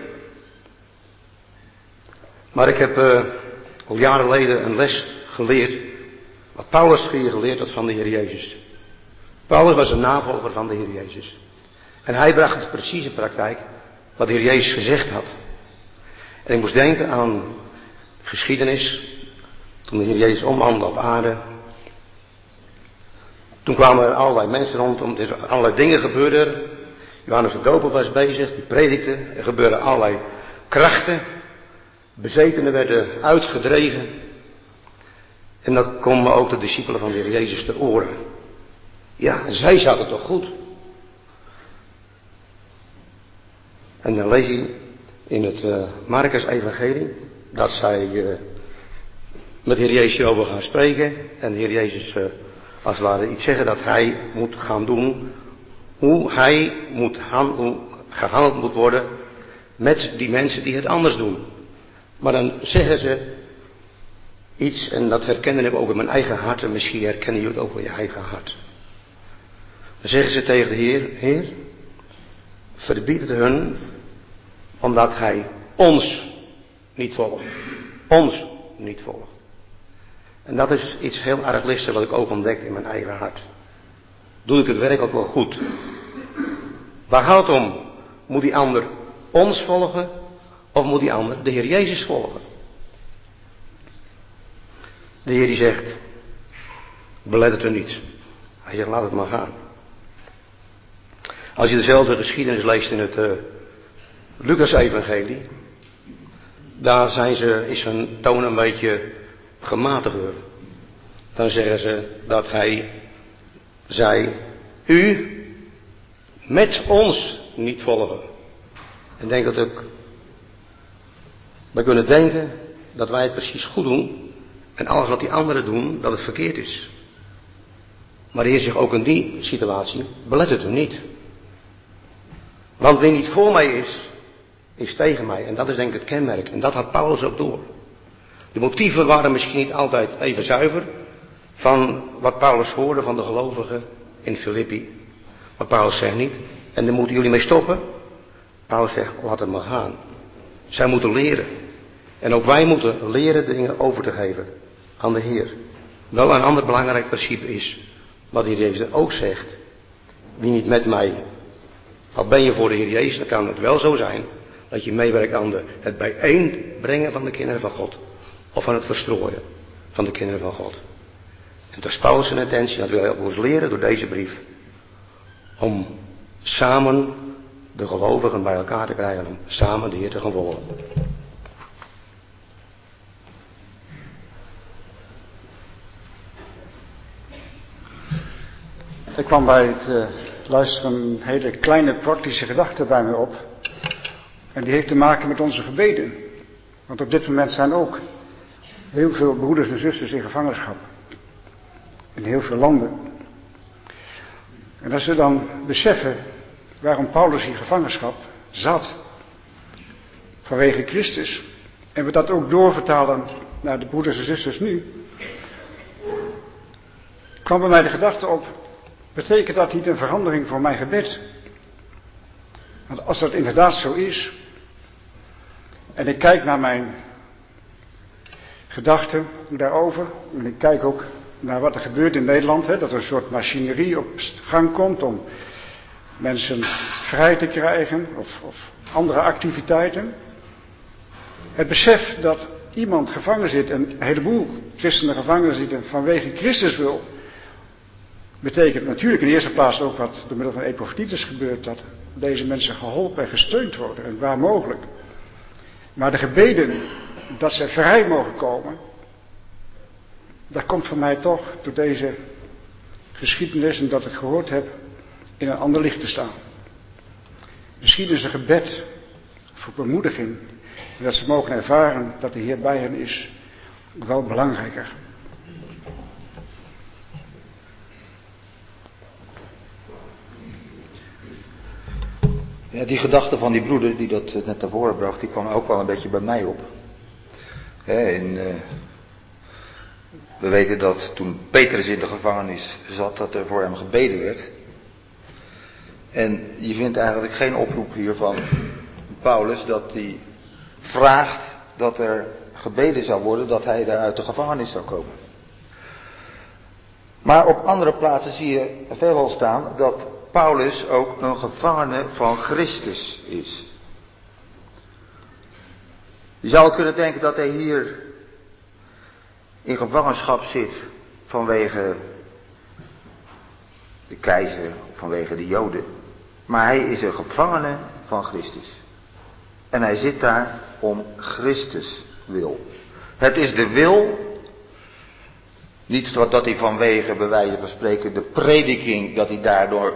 Maar ik heb uh, al jaren geleden een les geleerd, wat Paulus hier geleerd had van de Heer Jezus. Paulus was een navolger van de Heer Jezus. En hij bracht het precies in praktijk wat de Heer Jezus gezegd had. En ik moest denken aan de geschiedenis toen de Heer Jezus omwandelde op aarde. Toen kwamen er allerlei mensen rondom, er allerlei dingen gebeurden. Johannes de Doper was bezig, die predikte. Er gebeurden allerlei krachten. Bezetenen werden uitgedreven. En dat komen ook de discipelen van de Heer Jezus ter oren. Ja, zij zaten toch goed. En dan lees je in het uh, Marcus Evangelie dat zij uh, met de Heer Jezus over gaan spreken. En de Heer Jezus uh, als het ware iets zeggen dat hij moet gaan doen. Hoe hij moet gehandeld moet worden met die mensen die het anders doen. Maar dan zeggen ze iets, en dat herkennen ik ook in mijn eigen hart, en misschien herkennen jullie het ook in je eigen hart. Dan zeggen ze tegen de Heer, Heer, verbied het hun, omdat Hij ons niet volgt. Ons niet volgt. En dat is iets heel erg wat ik ook ontdek in mijn eigen hart. Doe ik het werkelijk wel goed? Waar gaat het om? Moet die ander ons volgen of moet die ander de Heer Jezus volgen? De Heer die zegt, belet het er niet. Hij zegt, laat het maar gaan. Als je dezelfde geschiedenis leest in het uh, Lucas-evangelie, daar zijn ze, is hun toon een beetje gematiger. Dan zeggen ze dat hij zei, u met ons niet volgen. En denk dat ook, wij kunnen denken dat wij het precies goed doen en alles wat die anderen doen, dat het verkeerd is. Maar de Heer zegt ook in die situatie, belet het er niet. Want wie niet voor mij is, is tegen mij. En dat is denk ik het kenmerk. En dat had Paulus ook door. De motieven waren misschien niet altijd even zuiver van wat Paulus hoorde van de gelovigen in Filippi. Maar Paulus zegt niet, en daar moeten jullie mee stoppen. Paulus zegt, laat het maar gaan. Zij moeten leren. En ook wij moeten leren dingen over te geven aan de Heer. Wel een ander belangrijk principe is, wat de Heer Jezus ook zegt. Wie niet met mij, al ben je voor de Heer Jezus, dan kan het wel zo zijn dat je meewerkt aan de, het bijeenbrengen van de kinderen van God. Of aan het verstrooien van de kinderen van God. En dat is Paulus' intentie, dat wil ons leren door deze brief. Om samen de gelovigen bij elkaar te krijgen, om samen de Heer te gaan volgen. Er kwam bij het uh, luisteren een hele kleine praktische gedachte bij mij op. En die heeft te maken met onze gebeden. Want op dit moment zijn ook heel veel broeders en zusters in gevangenschap. In heel veel landen. En als we dan beseffen waarom Paulus in gevangenschap zat, vanwege Christus, en we dat ook doorvertalen naar de broeders en zusters nu, kwam bij mij de gedachte op, betekent dat niet een verandering voor mijn gebed? Want als dat inderdaad zo is, en ik kijk naar mijn gedachten daarover, en ik kijk ook naar wat er gebeurt in Nederland, hè, dat er een soort machinerie op gang komt om mensen vrij te krijgen of, of andere activiteiten. Het besef dat iemand gevangen zit, en een heleboel christenen gevangen zitten vanwege Christus wil, betekent natuurlijk in eerste plaats ook wat door middel van Epaphroditus gebeurt, dat deze mensen geholpen en gesteund worden, en waar mogelijk. Maar de gebeden dat ze vrij mogen komen, dat komt voor mij toch door deze geschiedenis en dat ik gehoord heb in een ander licht te staan. Misschien is een gebed voor bemoediging en dat ze mogen ervaren dat de Heer bij hen is wel belangrijker. Ja, die gedachte van die broeder die dat net naar bracht, die kwam ook wel een beetje bij mij op. uh, we weten dat toen Petrus in de gevangenis zat, dat er voor hem gebeden werd. En je vindt eigenlijk geen oproep hier van Paulus dat hij vraagt dat er gebeden zou worden dat hij daar uit de gevangenis zou komen. Maar op andere plaatsen zie je veelal staan dat Paulus ook een gevangene van Christus is. Je zou kunnen denken dat hij hier in gevangenschap zit vanwege de keizer, vanwege de Joden. Maar hij is een gevangene van Christus. En hij zit daar om Christus wil. Het is de wil, niet dat hij vanwege, bij wijze van spreken, de prediking, dat hij daardoor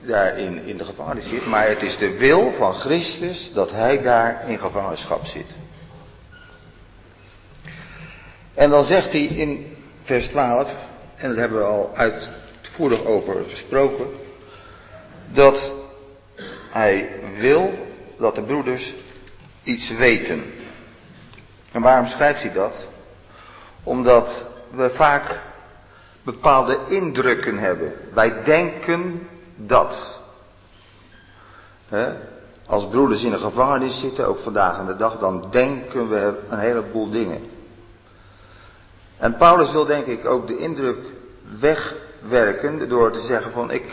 daar in, in de gevangenis zit, maar het is de wil van Christus dat hij daar in gevangenschap zit. En dan zegt hij in vers 12, en daar hebben we al uitvoerig over gesproken, dat hij wil dat de broeders iets weten. En waarom schrijft hij dat? Omdat we vaak bepaalde indrukken hebben. Wij denken dat. Als broeders in een gevangenis zitten, ook vandaag aan de dag, dan denken we een heleboel dingen. En Paulus wil denk ik ook de indruk weg werken door te zeggen van ik,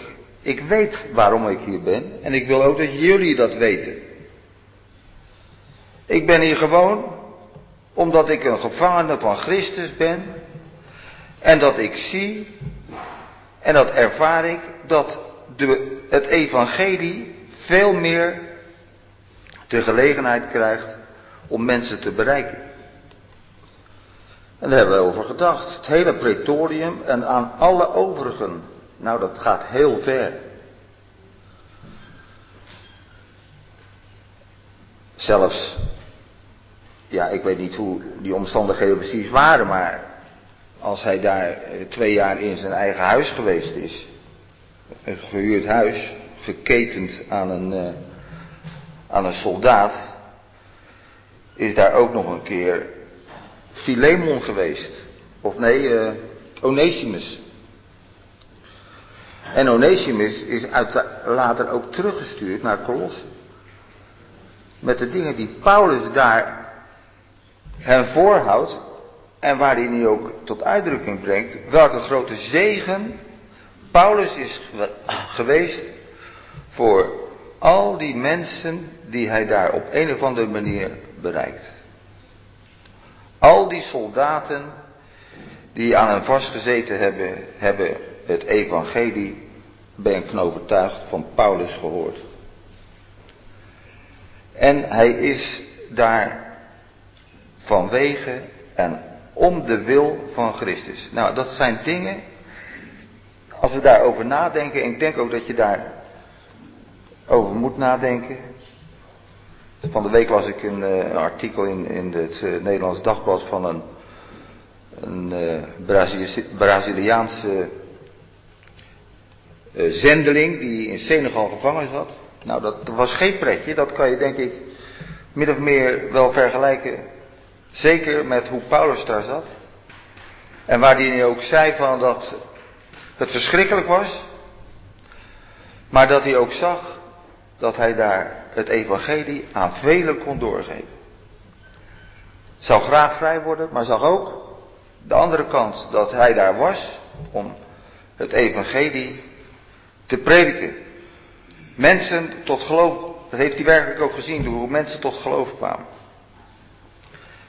ik weet waarom ik hier ben en ik wil ook dat jullie dat weten. Ik ben hier gewoon omdat ik een gevangene van Christus ben en dat ik zie en dat ervaar ik dat de, het evangelie veel meer de gelegenheid krijgt om mensen te bereiken. En daar hebben we over gedacht. Het hele pretorium en aan alle overigen. Nou, dat gaat heel ver. Zelfs, ja, ik weet niet hoe die omstandigheden precies waren, maar als hij daar eh, twee jaar in zijn eigen huis geweest is, een gehuurd huis, geketend aan een, uh, aan een soldaat, is daar ook nog een keer Philemon geweest. Of nee, uh, Onesimus. En Onesimus is uit, later ook teruggestuurd naar Colosse. Met de dingen die Paulus daar hem voorhoudt. En waar hij nu ook tot uitdrukking brengt. Welke grote zegen Paulus is geweest voor al die mensen die hij daar op een of andere manier bereikt. Al die soldaten die aan hem vastgezeten hebben, hebben het evangelie, ben ik van overtuigd, van Paulus gehoord. En hij is daar vanwege en om de wil van Christus. Nou, dat zijn dingen, als we daarover nadenken, en ik denk ook dat je daar over moet nadenken. Van de week las ik een, eh, artikel in, in het uh, Nederlands Dagblad van een, een uh, Braziliaanse zendeling die in Senegal gevangen zat. Nou, dat was geen pretje. Dat kan je denk ik min of meer wel vergelijken. Zeker met hoe Paulus daar zat. En waar hij ook zei van dat het verschrikkelijk was. Maar dat hij ook zag dat hij daar het evangelie aan velen kon doorgeven. Zou graag vrij worden, maar zag ook de andere kant dat hij daar was om het evangelie te prediken. Mensen tot geloof, dat heeft hij werkelijk ook gezien, hoe mensen tot geloof kwamen.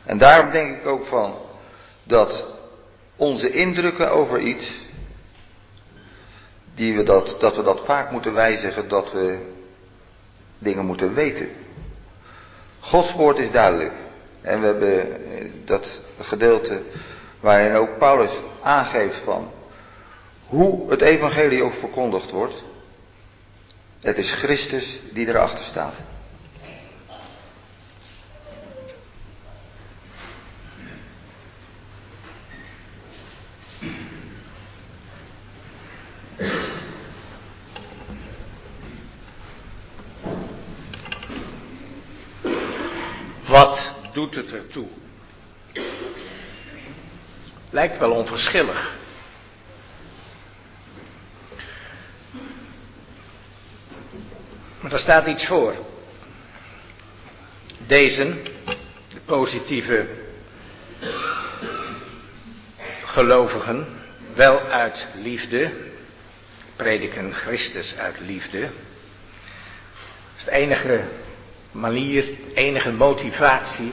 En daarom denk ik ook van dat onze indrukken over iets, die we dat, dat we dat vaak moeten wijzigen, dat we dingen moeten weten. Gods woord is duidelijk. En we hebben dat gedeelte waarin ook Paulus aangeeft van hoe het evangelie ook verkondigd wordt. Het is Christus die erachter staat. Wat doet het ertoe? Lijkt wel onverschillig. Maar er staat iets voor. Deze, de positieve gelovigen, wel uit liefde, prediken Christus uit liefde. Dat is het enige manier, enige motivatie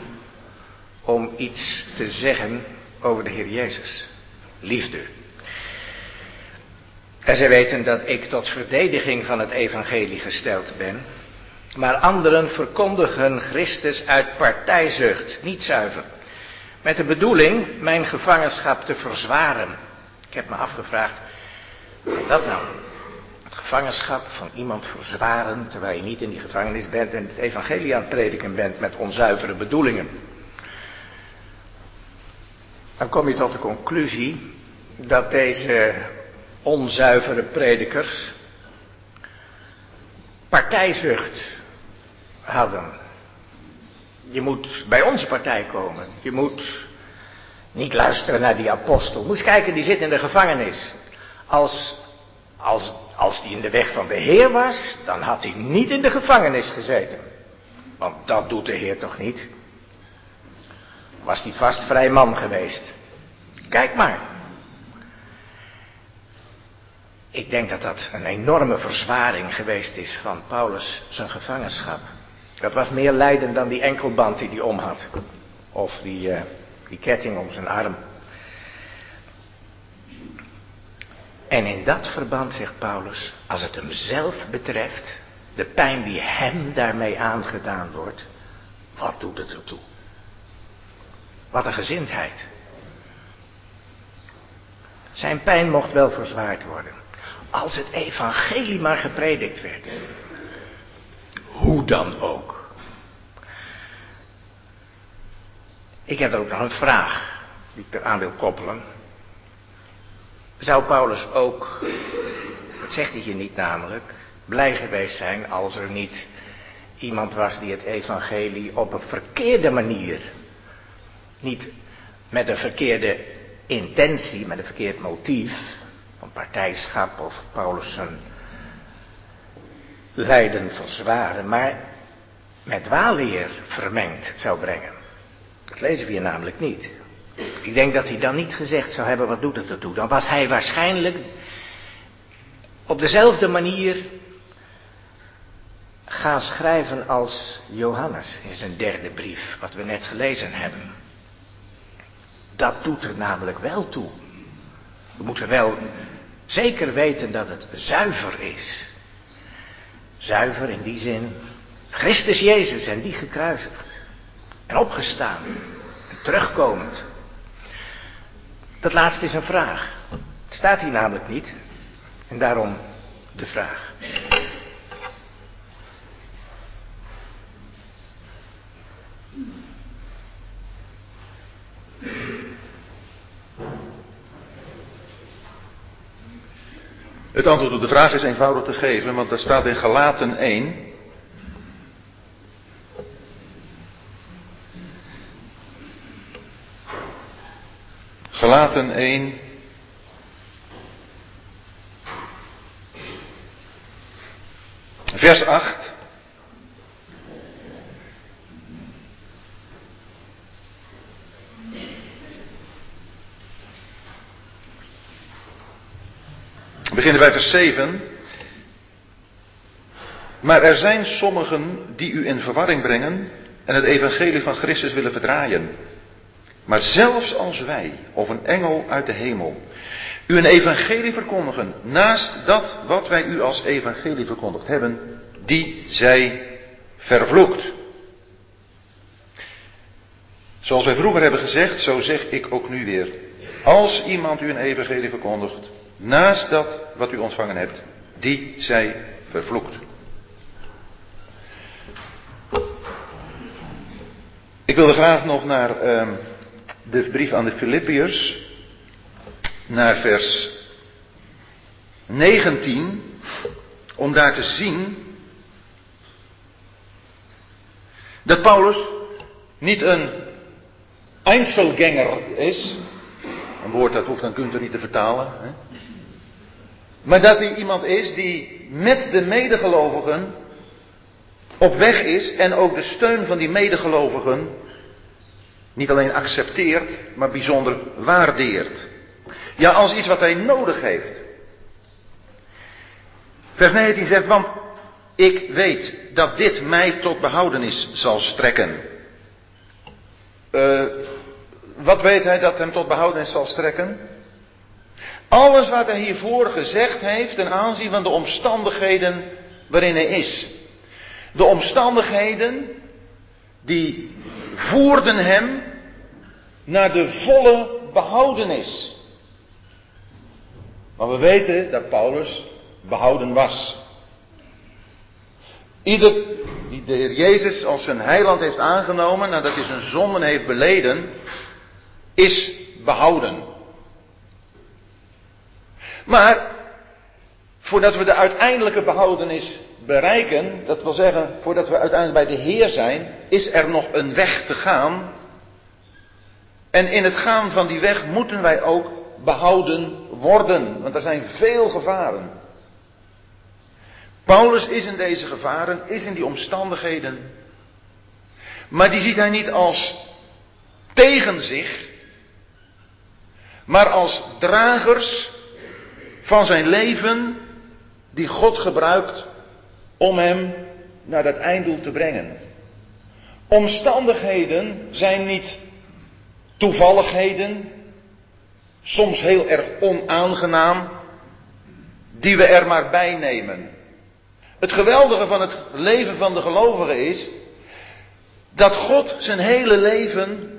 om iets te zeggen over de Heer Jezus. Liefde. En zij weten dat ik tot verdediging van het evangelie gesteld ben. Maar anderen verkondigen Christus uit partijzucht, niet zuiver. Met de bedoeling mijn gevangenschap te verzwaren. Ik heb me afgevraagd, wat dat nou? Gevangenschap van iemand verzwaren terwijl je niet in die gevangenis bent en het evangelie aan het prediken bent met onzuivere bedoelingen. Dan kom je tot de conclusie dat deze onzuivere predikers partijzucht hadden. Je moet bij onze partij komen. Je moet niet luisteren naar die apostel. Moest kijken, die zit in de gevangenis. Als, als als hij in de weg van de Heer was, dan had hij niet in de gevangenis gezeten. Want dat doet de Heer toch niet? Was hij vast vrij man geweest. Kijk maar. ik denk dat dat een enorme verzwaring geweest is van Paulus zijn gevangenschap. Dat was meer lijden dan die enkelband die hij om had. Of die, uh, die ketting om zijn arm. En in dat verband zegt Paulus, als het hem zelf betreft, de pijn die hem daarmee aangedaan wordt, wat doet het ertoe? Wat een gezindheid. Zijn pijn mocht wel verzwaard worden. Als het evangelie maar gepredikt werd. Hoe dan ook. Ik heb er ook nog een vraag die ik eraan wil koppelen. Zou Paulus ook, dat zegt hij hier niet namelijk, blij geweest zijn als er niet iemand was die het evangelie op een verkeerde manier, niet met een verkeerde intentie, met een verkeerd motief, van partijschap of Paulus zijn lijden verzwaren, maar met waalleer vermengd zou brengen. Dat lezen we hier namelijk niet. Ik denk dat hij dan niet gezegd zou hebben, wat doet het ertoe? Dan was hij waarschijnlijk op dezelfde manier gaan schrijven als Johannes in zijn derde brief, wat we net gelezen hebben. Dat doet er namelijk wel toe. We moeten wel zeker weten dat het zuiver is. Zuiver in die zin, Christus Jezus en die gekruisigd en opgestaan en terugkomend. Dat laatste is een vraag. Het staat hier namelijk niet. En daarom de vraag. Het antwoord op de vraag is eenvoudig te geven, want er staat in Galaten 1. Galaten 1. Vers 8. We beginnen bij vers 7. Maar er zijn sommigen die u in verwarring brengen en het evangelie van Christus willen verdraaien. Maar zelfs als wij, of een engel uit de hemel, u een evangelie verkondigen, naast dat wat wij u als evangelie verkondigd hebben, die zij vervloekt. Zoals wij vroeger hebben gezegd, zo zeg ik ook nu weer. Als iemand u een evangelie verkondigt, naast dat wat u ontvangen hebt, die zij vervloekt. Ik wilde graag nog naar uh, de brief aan de Filippiërs, naar vers 19, om daar te zien dat Paulus niet een Einzelganger is, een woord dat hoeft dan kunt niet te vertalen, hè? maar dat hij iemand is die met de medegelovigen op weg is en ook de steun van die medegelovigen niet alleen accepteert, maar bijzonder waardeert. Ja, als iets wat hij nodig heeft. Vers 19 zegt, want ik weet dat dit mij tot behoudenis zal strekken. Uh, wat weet hij dat hem tot behoudenis zal strekken? Alles wat hij hiervoor gezegd heeft ten aanzien van de omstandigheden waarin hij is. De omstandigheden die voerden hem naar de volle behoudenis. Maar we weten dat Paulus behouden was. Ieder die de Heer Jezus als zijn heiland heeft aangenomen nadat hij zijn zonden heeft beleden, is behouden. Maar voordat we de uiteindelijke behoudenis bereiken, dat wil zeggen voordat we uiteindelijk bij de Heer zijn, is er nog een weg te gaan. En in het gaan van die weg moeten wij ook behouden worden, want er zijn veel gevaren. Paulus is in deze gevaren, is in die omstandigheden. Maar die ziet hij niet als tegen zich, maar als dragers van zijn leven die God gebruikt om hem naar dat einddoel te brengen. Omstandigheden zijn niet toevalligheden, soms heel erg onaangenaam, die we er maar bij nemen. Het geweldige van het leven van de gelovige is dat God zijn hele leven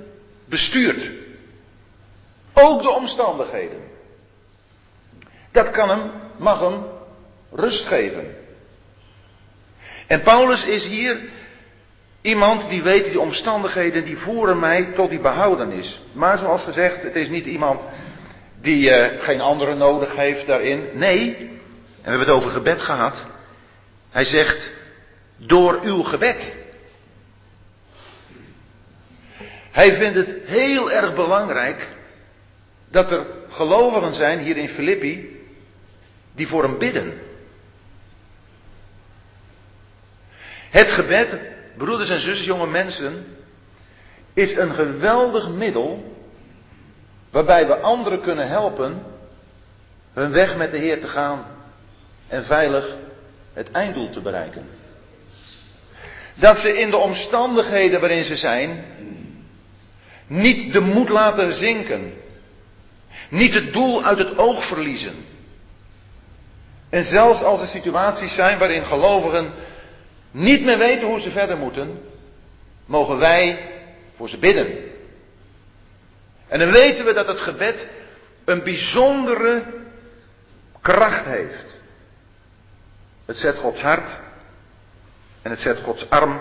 bestuurt. Ook de omstandigheden. Dat kan hem, mag hem rust geven. En Paulus is hier iemand die weet die omstandigheden die voeren mij tot die behoudenis. Maar zoals gezegd, het is niet iemand die uh, geen andere nodig heeft daarin. Nee, en we hebben het over gebed gehad. Hij zegt, door uw gebed. Hij vindt het heel erg belangrijk dat er gelovigen zijn hier in Filippi die voor hem bidden. Het gebed, broeders en zusters, jonge mensen, is een geweldig middel waarbij we anderen kunnen helpen hun weg met de Heer te gaan en veilig het einddoel te bereiken. Dat ze in de omstandigheden waarin ze zijn niet de moed laten zinken, niet het doel uit het oog verliezen. En zelfs als er situaties zijn waarin gelovigen niet meer weten hoe ze verder moeten, mogen wij voor ze bidden. En dan weten we dat het gebed een bijzondere kracht heeft. Het zet Gods hart en het zet Gods arm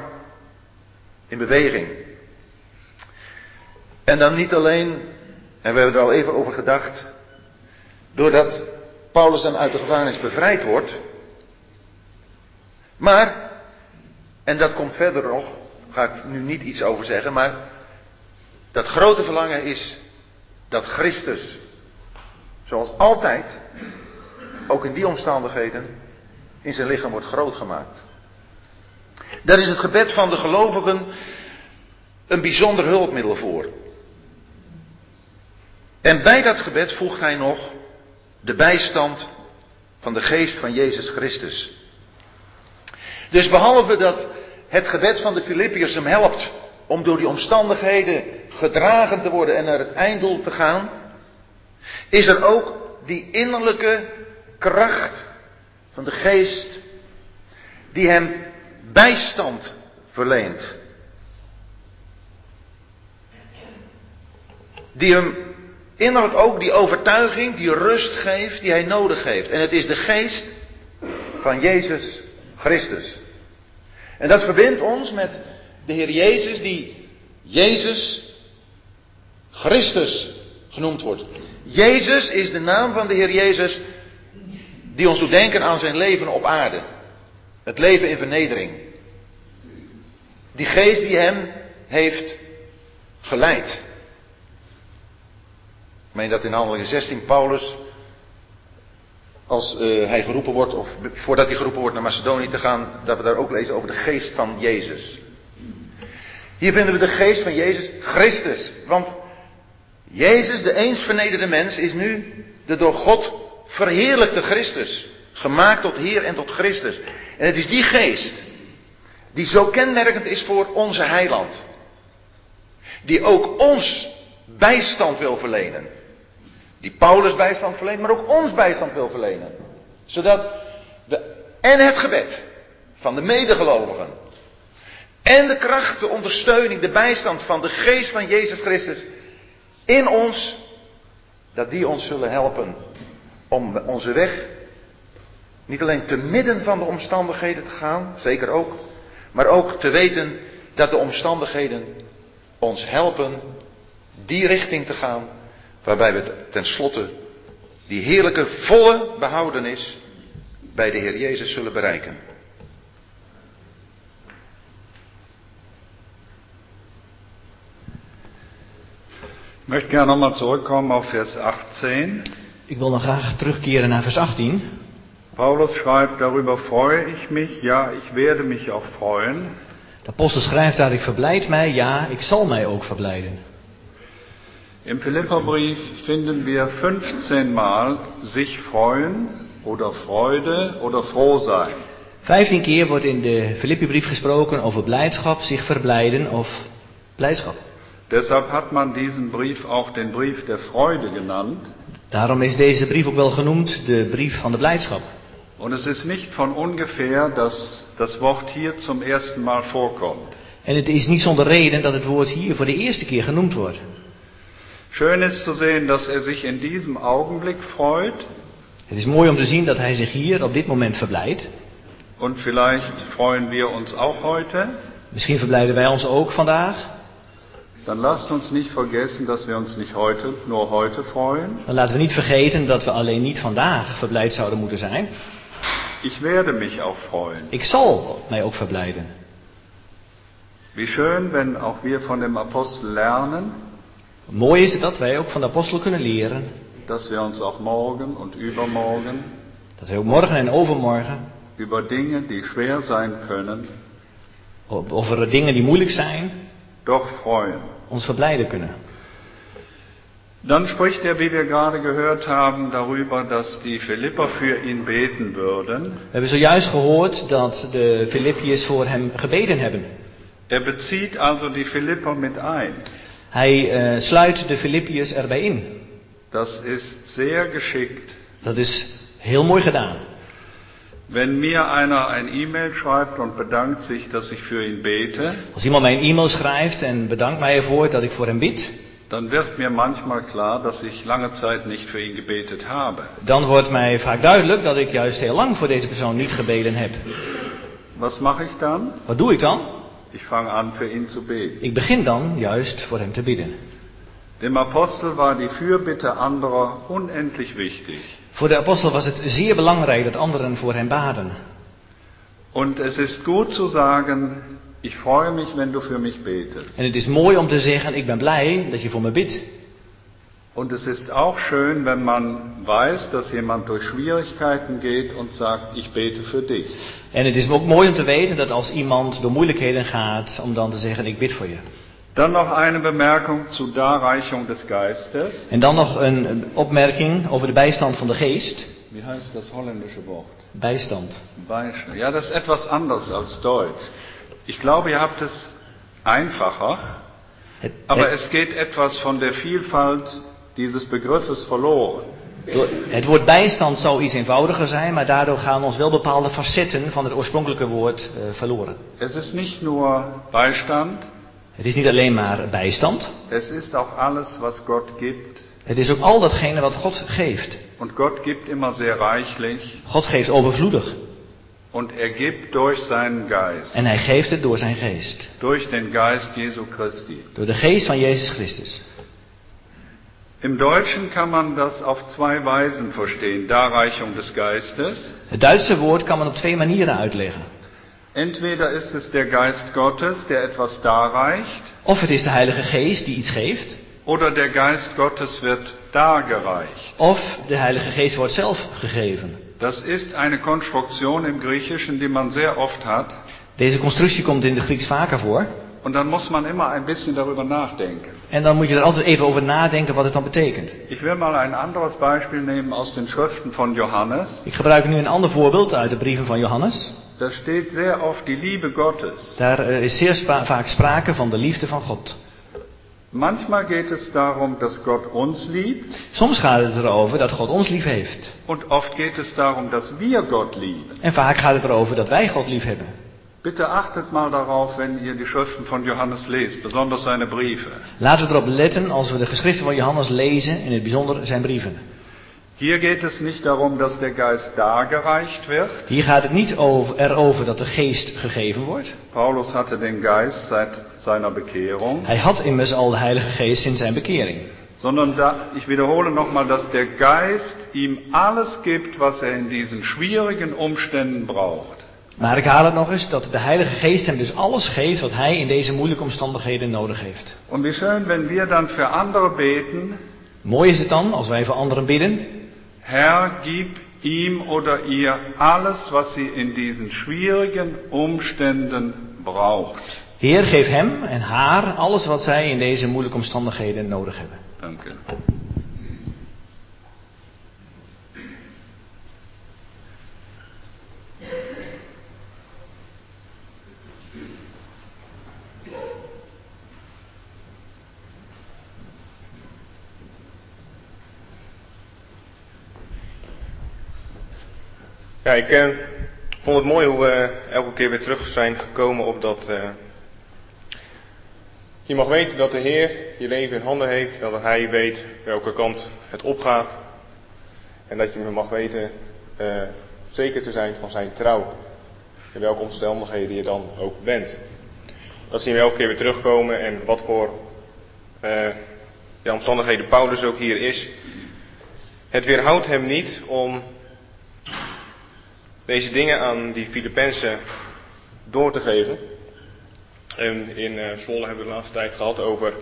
in beweging. En dan niet alleen, en we hebben er al even over gedacht, doordat Paulus dan uit de gevangenis bevrijd wordt, maar, en dat komt verder nog, ga ik nu niet iets over zeggen, maar dat grote verlangen is dat Christus, zoals altijd, ook in die omstandigheden, in zijn lichaam wordt groot gemaakt. Daar is het gebed van de gelovigen een bijzonder hulpmiddel voor. En bij dat gebed voegt hij nog de bijstand van de geest van Jezus Christus. Dus behalve dat het gebed van de Filippiërs hem helpt om door die omstandigheden gedragen te worden en naar het einddoel te gaan, is er ook die innerlijke kracht van de geest die hem bijstand verleent. Die hem innerlijk ook die overtuiging, die rust geeft die hij nodig heeft. En het is de geest van Jezus Christus. En dat verbindt ons met de Heer Jezus, die Jezus Christus genoemd wordt. Jezus is de naam van de Heer Jezus die ons doet denken aan zijn leven op aarde. Het leven in vernedering. Die geest die hem heeft geleid. Ik meen dat in handelingen 16 Paulus, als uh, hij geroepen wordt, of voordat hij geroepen wordt naar Macedonië te gaan, dat we daar ook lezen over de geest van Jezus. Hier vinden we de geest van Jezus Christus. Want Jezus, de eens vernederde mens, is nu de door God verheerlijkte Christus. Gemaakt tot Heer en tot Christus. En het is die geest die zo kenmerkend is voor onze heiland. Die ook ons bijstand wil verlenen. Die Paulus bijstand verleent, maar ook ons bijstand wil verlenen. Zodat we en het gebed van de medegelovigen. En de kracht, de ondersteuning, de bijstand van de geest van Jezus Christus in ons, dat die ons zullen helpen om onze weg niet alleen te midden van de omstandigheden te gaan, zeker ook, maar ook te weten dat de omstandigheden ons helpen die richting te gaan waarbij we tenslotte die heerlijke volle behoudenis bij de Heer Jezus zullen bereiken. Ich möchte gerne nochmal zurückkommen auf Vers 18. Ik wil nog graag terugkeren naar vers 18. Paulus schreibt, darüber freue ich mich, ja, ich werde mich auch freuen. De apostel schrijft daar, ik verblijd mij, ja, ik zal mij ook verblijden. Im Philipperbrief finden wir 15 Mal sich freuen oder Freude oder froh sein. Vijftien keer wordt in de Filippibrief gesproken over blijdschap, zich verblijden of blijdschap. Deshalb hat man diesen Brief auch den Brief der Freude genannt. Daarom is deze brief ook wel genoemd de brief van de blijdschap. Und es ist nicht von ungefähr, dass das Wort hier zum ersten Mal vorkommt. En het is niet zonder reden dat het woord hier voor de eerste keer genoemd wordt. Schön ist zu sehen, dass er sich in diesem Augenblick freut Het is mooi om te zien dat hij zich hier op dit moment verblijdt. und vielleicht freuen wir uns auch heute. Misschien verblijden wij ons ook vandaag. Dann lasst uns nicht vergessen, dass wir uns nicht heute, nur heute freuen. Dan laten we niet vergeten dat we alleen niet vandaag verblijd zouden moeten zijn. Ich werde mich auch freuen. Ik zal mij ook verblijden. Wie schön, wenn auch wir von dem Apostel lernen, Mooi is het dat wij ook van de apostel kunnen leren. dass wir uns auch morgen und übermorgen Dat wij ook morgen en overmorgen über Dinge, die schwer sein können, over dingen die moeilijk zijn, doch freuen. ons verblijden kunnen. Dann spricht er, wie wir gerade gehört haben, darüber, dass die Philipper für ihn beten würden. We hebben zojuist gehoord dat de Filippiërs voor hem gebeden hebben. Er bezieht also die Philipper mit ein. Hij eh, sluit de Filippiërs erbij in. Das ist sehr geschickt. Dat is heel mooi gedaan. Wenn mir einer ein E-Mail schreibt und bedankt sich, dass ich für ihn bete, Als iemand mij een e-mail schrijft en bedankt mij ervoor dat ik voor hem bid, dann wird mir manchmal klar, dass ich lange Zeit nicht für ihn gebetet habe. dan wordt mij vaak duidelijk dat ik juist heel lang voor deze persoon niet gebeden heb. Was mache ich dann? Wat doe ik dan? Ich fange an, für ihn zu beten. Ik begin dan juist voor hem te bidden. Dem Apostel war die Fürbitte anderer unendlich wichtig. Voor de apostel was het zeer belangrijk dat anderen voor hem baden. Und es ist gut zu sagen, ich freue mich, wenn du für mich betest. En het is mooi om te zeggen, ik ben blij dat je voor me bidt. Und es ist auch schön, wenn man weiß, dass jemand durch Schwierigkeiten geht und sagt, ich bete für dich. En het is ook mooi om te weten dat als iemand door moeilijkheden gaat, om dan te zeggen, ik bid voor je. Dann noch eine Bemerkung zur Darreichung des Geistes. En dan nog een opmerking over de bijstand van de geest. Wie heißt das holländische Wort? Bijstand. Beispiel. Ja, das ist etwas anders als Deutsch. Ich glaube, ihr habt es einfacher, Het, aber es geht etwas von der Vielfalt dieses Begriffes verloren. het woord bijstand zou iets eenvoudiger zijn, maar daardoor gaan ons wel bepaalde facetten van het oorspronkelijke woord eh, verloren. Es ist nicht nur Beistand, Het is niet alleen maar bijstand, es ist auch alles, was Gott gibt. het is ook al datgene wat God geeft. Und Gott gibt immer sehr reichlich God geeft overvloedig und er gibt durch seinen Geist, en hij geeft het door zijn geest. durch den Geist Jesu Christi. Door de geest van Jezus Christus. Im Deutschen kann man das auf zwei Weisen verstehen. Darreichung des Geistes. Het Duitse woord kan men op twee manieren uitleggen. Entweder ist es der Geist Gottes, der etwas darreicht, Of het is de Heilige Geest die iets geeft, oder der Geist Gottes wird dargereicht. of de Heilige Geest wordt zelf gegeven. Das ist eine Konstruktion im Griechischen, die man sehr oft hat. Deze constructie komt in de Grieks vaker voor. Und dann muss man immer ein bisschen darüber nachdenken. En dan moet je er altijd even over nadenken wat het dan betekent. Ich will mal ein anderes Beispiel nehmen aus den Schriften von Johannes. Ik gebruik nu een ander voorbeeld uit de brieven van Johannes. Da steht sehr oft die Liebe Gottes. Daar eh, is zeer vaak sprake van de liefde van God. Manchmal geht es darum, dass Gott uns liebt Soms gaat het erover dat God ons lief heeft. und oft geht es darum, dass wir Gott lieben. En vaak gaat het erover dat wij God lief hebben. Bitte achtet mal darauf, wenn ihr die Schriften von Johannes lest, besonders seine Briefe. Laten we erop letten als we de geschriften van Johannes lezen, in het bijzonder zijn brieven. Hier geht es nicht darum, dass der Geist dargereicht wird. Hier gaat het niet over, erover dat de geest gegeven wordt. Paulus hatte den Geist seit seiner Bekehrung, Hij had immers al de Heilige Geest sinds zijn bekering. sondern da, ich wiederhole nochmal, dass der Geist ihm alles gibt, was er in diesen schwierigen Umständen braucht. Maar ik haal het nog eens dat de Heilige Geest hem dus alles geeft wat hij in deze moeilijke omstandigheden nodig heeft. Und wie schön, wenn wir dann für andere beten, Mooi is het dan als wij voor anderen bidden. Herr, gib ihm oder ihr alles, was sie in diesen schwierigen Umständen braucht. Heer, geef hem en haar alles wat zij in deze moeilijke omstandigheden nodig hebben. Dank u. Ja, ik eh, vond het mooi hoe we elke keer weer terug zijn gekomen op dat. eh, je mag weten dat de Heer je leven in handen heeft, dat Hij weet welke kant het opgaat. En dat je mag weten eh, zeker te zijn van zijn trouw. In welke omstandigheden je dan ook bent. Dat zien we elke keer weer terugkomen en wat voor ja, omstandigheden Paulus ook hier is. Het weerhoudt hem niet om deze dingen aan die Filippenzen door te geven. En in uh, Zwolle hebben we de laatste tijd gehad over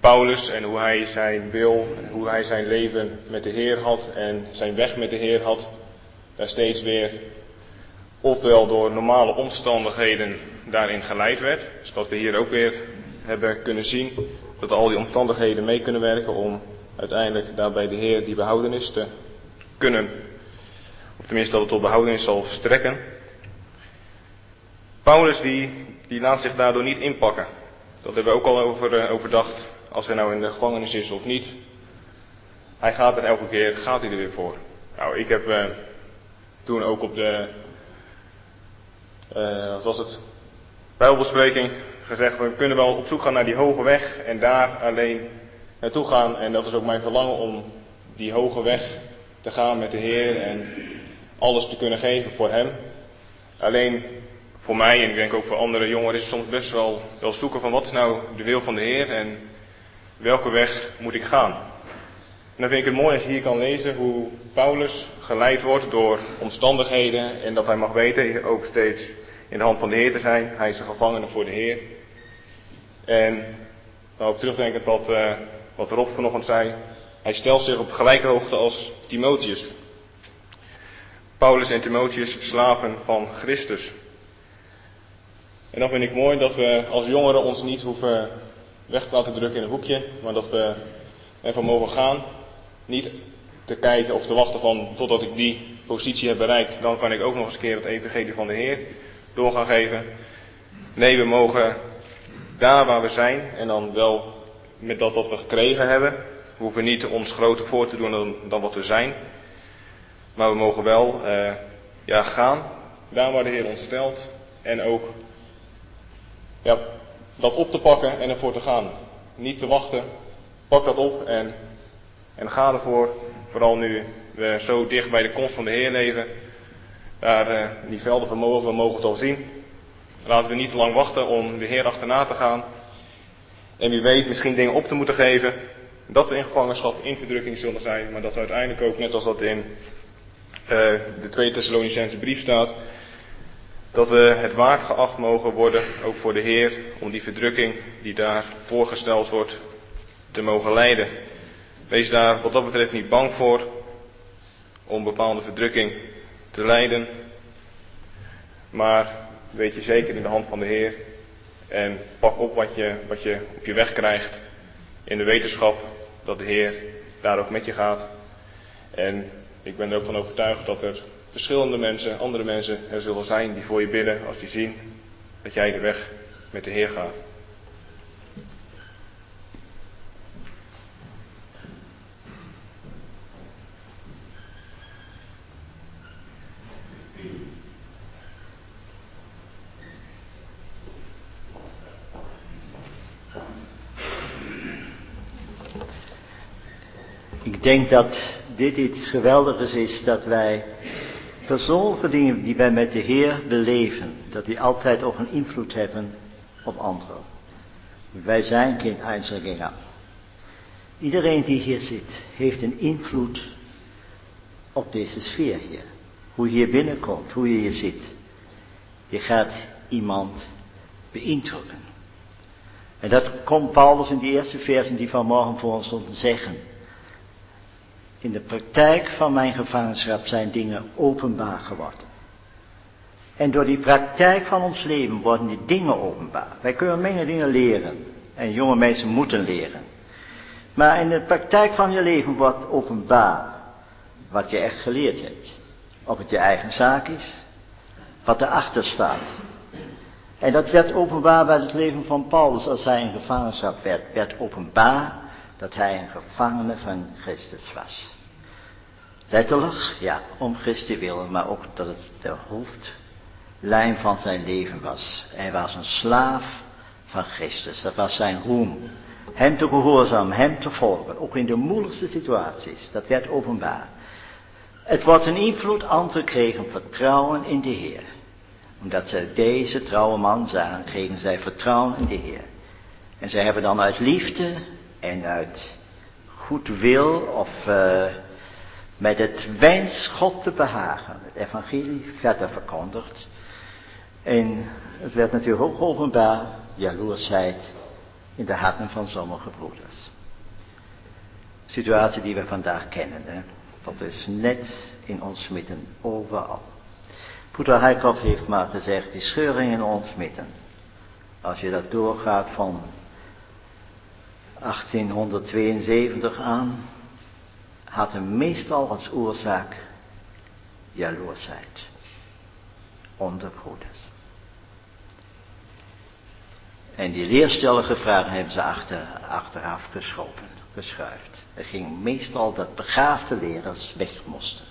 Paulus en hoe hij zijn wil, hoe hij zijn leven met de Heer had en zijn weg met de Heer had. Daar steeds weer ofwel door normale omstandigheden daarin geleid werd. Dus wat we hier ook weer hebben kunnen zien, dat al die omstandigheden mee kunnen werken om uiteindelijk daar bij de Heer die behoudenis te kunnen of tenminste dat het tot behoudenis zal strekken. Paulus die, die laat zich daardoor niet inpakken. Dat hebben we ook al over, uh, overdacht. Als hij nou in de gevangenis is of niet. Hij gaat er elke keer, gaat hij er weer voor. Nou, ik heb uh, toen ook op de, uh, wat was het, Bijbelspreking gezegd, we kunnen wel op zoek gaan naar die hoge weg en daar alleen naartoe gaan. En dat is ook mijn verlangen om die hoge weg te gaan met de Heer en alles te kunnen geven voor Hem. Alleen voor mij en ik denk ook voor andere jongeren is het soms best wel, wel zoeken van wat is nou de wil van de Heer en welke weg moet ik gaan. En dan vind ik het mooi als je hier kan lezen hoe Paulus geleid wordt door omstandigheden en dat hij mag weten ook steeds in de hand van de Heer te zijn. Hij is een gevangene voor de Heer. En dan ook terugdenkend wat, uh, wat Rob vanochtend zei. Hij stelt zich op gelijke hoogte als Timotheus. Paulus en Timotheus, slaven van Christus. En dan vind ik mooi dat we als jongeren ons niet hoeven weg te laten drukken in een hoekje, maar dat we ervan mogen gaan. Niet te kijken of te wachten van totdat ik die positie heb bereikt, dan kan ik ook nog eens een keer het evangelie van de Heer door gaan geven. Nee, we mogen daar waar we zijn en dan wel met dat wat we gekregen hebben. Hoeven niet ons groter voor te doen dan wat we zijn. Maar we mogen wel uh, ja, gaan daar waar de Heer ons stelt. En ook ja, dat op te pakken en ervoor te gaan. Niet te wachten. Pak dat op en, en ga ervoor. Vooral nu we zo dicht bij de komst van de Heer leven. Daar uh, die velden vermogen, we mogen het al zien. Laten we niet te lang wachten om de Heer achterna te gaan. En wie weet misschien dingen op te moeten geven. Dat we in gevangenschap, in verdrukking zullen zijn. Maar dat we uiteindelijk ook, net als dat in de Tweede Thessalonicense brief staat. Dat we het waard geacht mogen worden, ook voor de Heer, om die verdrukking die daar voorgesteld wordt, te mogen leiden. Wees daar wat dat betreft niet bang voor om bepaalde verdrukking te lijden. Maar weet je zeker in de hand van de Heer. En pak op wat je, wat je op je weg krijgt. In de wetenschap dat de Heer daar ook met je gaat. En ik ben er ook van overtuigd dat er verschillende mensen, andere mensen er zullen zijn die voor je bidden als die zien dat jij de weg met de Heer gaat. Ik denk dat dit iets geweldigs is dat wij persoonlijke die wij met de Heer beleven, dat die altijd ook een invloed hebben op anderen. Wij zijn geen Einzelgänger. Iedereen die hier zit, heeft een invloed op deze sfeer hier. Hoe je hier binnenkomt, hoe je hier zit. Je gaat iemand beïndrukken. En dat komt Paulus in die eerste versen die vanmorgen voor ons stond te zeggen. In de praktijk van mijn gevangenschap zijn dingen openbaar geworden. En door die praktijk van ons leven worden die dingen openbaar. Wij kunnen menge dingen leren. En jonge mensen moeten leren. Maar in de praktijk van je leven wordt openbaar wat je echt geleerd hebt. Of het je eigen zaak is, wat erachter staat. En dat werd openbaar bij het leven van Paulus als hij in gevangenschap werd. Werd openbaar dat hij een gevangene van Christus was. Letterlijk, ja, om Christus willen, maar ook dat het de hoofdlijn van zijn leven was. Hij was een slaaf van Christus, dat was zijn roem. Hem te gehoorzamen, hem te volgen, ook in de moeilijkste situaties, dat werd openbaar. Het wordt een invloed kregen vertrouwen in de Heer. Omdat ze deze trouwe man zagen, kregen zij vertrouwen in de Heer. En zij hebben dan uit liefde en uit goed wil of uh, met het wens God te behagen, het evangelie verder verkondigd. En het werd natuurlijk ook openbaar jaloersheid in de harten van sommige broeders. Situatie die we vandaag kennen. Hè? Dat is net in ons midden, overal. Broeder Heikop heeft maar gezegd, die scheuring in ons midden. Als je dat doorgaat van 1872 aan, had meestal als oorzaak jaloersheid onder broeders. En die leerstellige vragen hebben ze achter, achteraf geschoven, geschuift. Er ging meestal dat begaafde leraars weg moesten.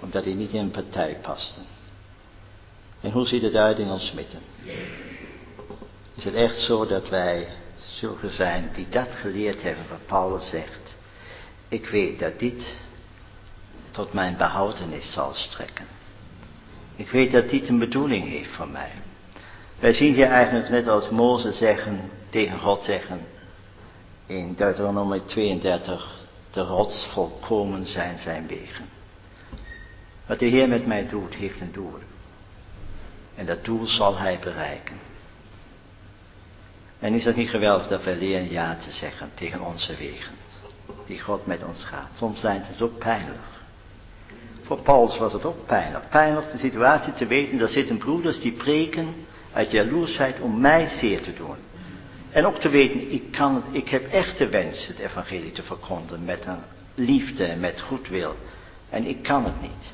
Omdat die niet in een partij pasten. En hoe ziet het uit in ons midden? Is het echt zo dat wij zulke zijn die dat geleerd hebben wat Paulus zegt? Ik weet dat dit tot mijn behoudenis zal strekken. Ik weet dat dit een bedoeling heeft voor mij. Wij zien hier eigenlijk net als Mozes zeggen, tegen God zeggen, in Deuteronomie 32, de rots volkomen zijn zijn wegen. Wat de Heer met mij doet, heeft een doel. En dat doel zal hij bereiken. En is dat niet geweldig dat wij leren ja te zeggen tegen onze wegen, die God met ons gaat. Soms zijn ze zo pijnlijk. Voor Paulus was het ook pijnlijk. Pijnlijk de situatie te weten, daar zitten broeders die preken uit jaloersheid om mij zeer te doen. En ook te weten, ik, kan ik heb echte wens het evangelie te verkondigen met een liefde, met goedwil. En ik kan het niet.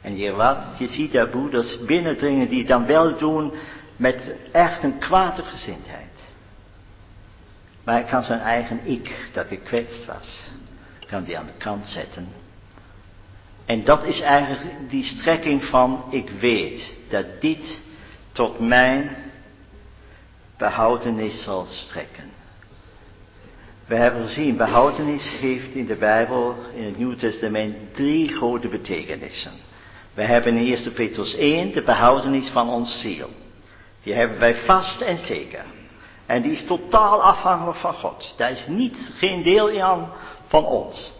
En je, wat, je ziet daar broeders binnendringen die het dan wel doen met echt een kwade gezindheid. Maar hij kan zijn eigen ik, dat gekwetst was, kan die aan de kant zetten. En dat is eigenlijk die strekking van ik weet dat dit tot mijn behoudenis zal strekken. We hebben gezien, behoudenis heeft in de Bijbel, in het Nieuw Testament, drie grote betekenissen. We hebben in 1 Petrus 1 de behoudenis van ons ziel. Die hebben wij vast en zeker. En die is totaal afhankelijk van God. Daar is niet, geen deel aan van ons.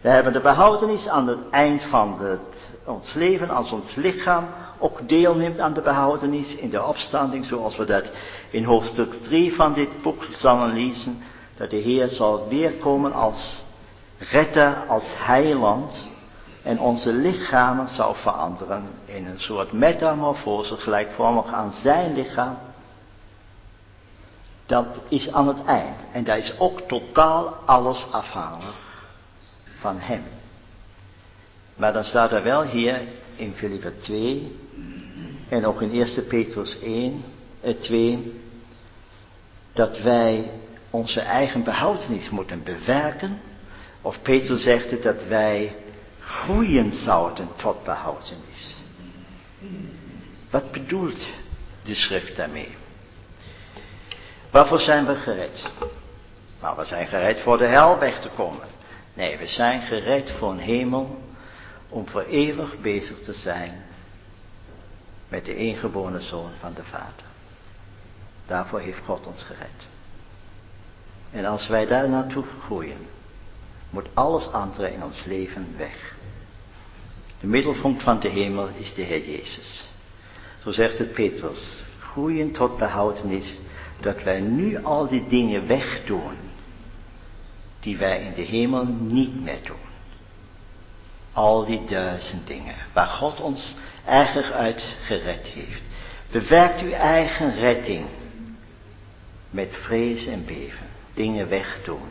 We hebben de behoudenis aan het eind van het, ons leven, als ons lichaam ook deelneemt aan de behoudenis in de opstanding, zoals we dat in hoofdstuk 3 van dit boek zullen lezen, dat de Heer zal weerkomen als redder, als heiland, en onze lichamen zal veranderen in een soort metamorfose, gelijkvormig aan zijn lichaam. Dat is aan het eind. En daar is ook totaal alles afhankelijk van hem. Maar dan staat er wel hier in Filippa 2 en ook in 1 Petrus 1, eh, 2, dat wij onze eigen behoudenis moeten bewerken. Of Petrus zegt het dat wij groeien zouden tot behoudenis. Wat bedoelt de schrift daarmee? Waarvoor zijn we gered? Nou, we zijn gered voor de hel weg te komen. Nee, we zijn gered voor een hemel om voor eeuwig bezig te zijn met de ingeboren zoon van de Vader. Daarvoor heeft God ons gered. En als wij daar naartoe groeien, moet alles andere in ons leven weg. De middelpunt van de hemel is de Heer Jezus. Zo zegt het Petrus, groeien tot behoudenis, dat wij nu al die dingen wegdoen, die wij in de hemel niet meer doen. Al die duizend dingen, waar God ons eigenlijk uit gered heeft. Bewerkt uw eigen redding met vrees en beven. Dingen wegdoen.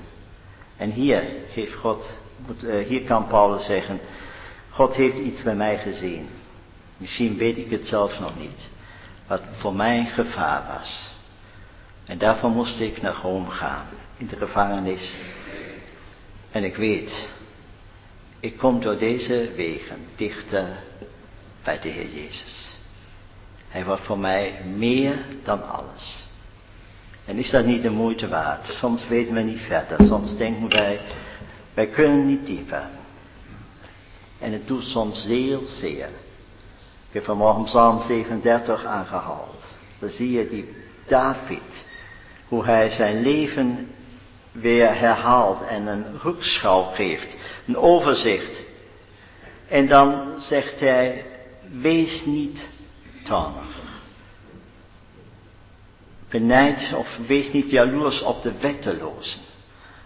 En hier heeft God, eh, hier kan Paulus zeggen, God heeft iets bij mij gezien. Misschien weet ik het zelfs nog niet. Wat voor mij gevaar was. En daarvoor moest ik naar Rome gaan, in de gevangenis. En ik weet, ik kom door deze wegen dichter bij de Heer Jezus. Hij wordt voor mij meer dan alles. En is dat niet de moeite waard? Soms weten we niet verder. Soms denken wij, wij kunnen niet dieper. En het doet soms heel zeer. Ik heb vanmorgen Psalm 37 aangehaald. Dan zie je die David, hoe hij zijn leven weer herhaalt en een rugschouw geeft, een overzicht. En dan zegt hij, wees niet toornig. Benijd of wees niet jaloers op de wettelozen.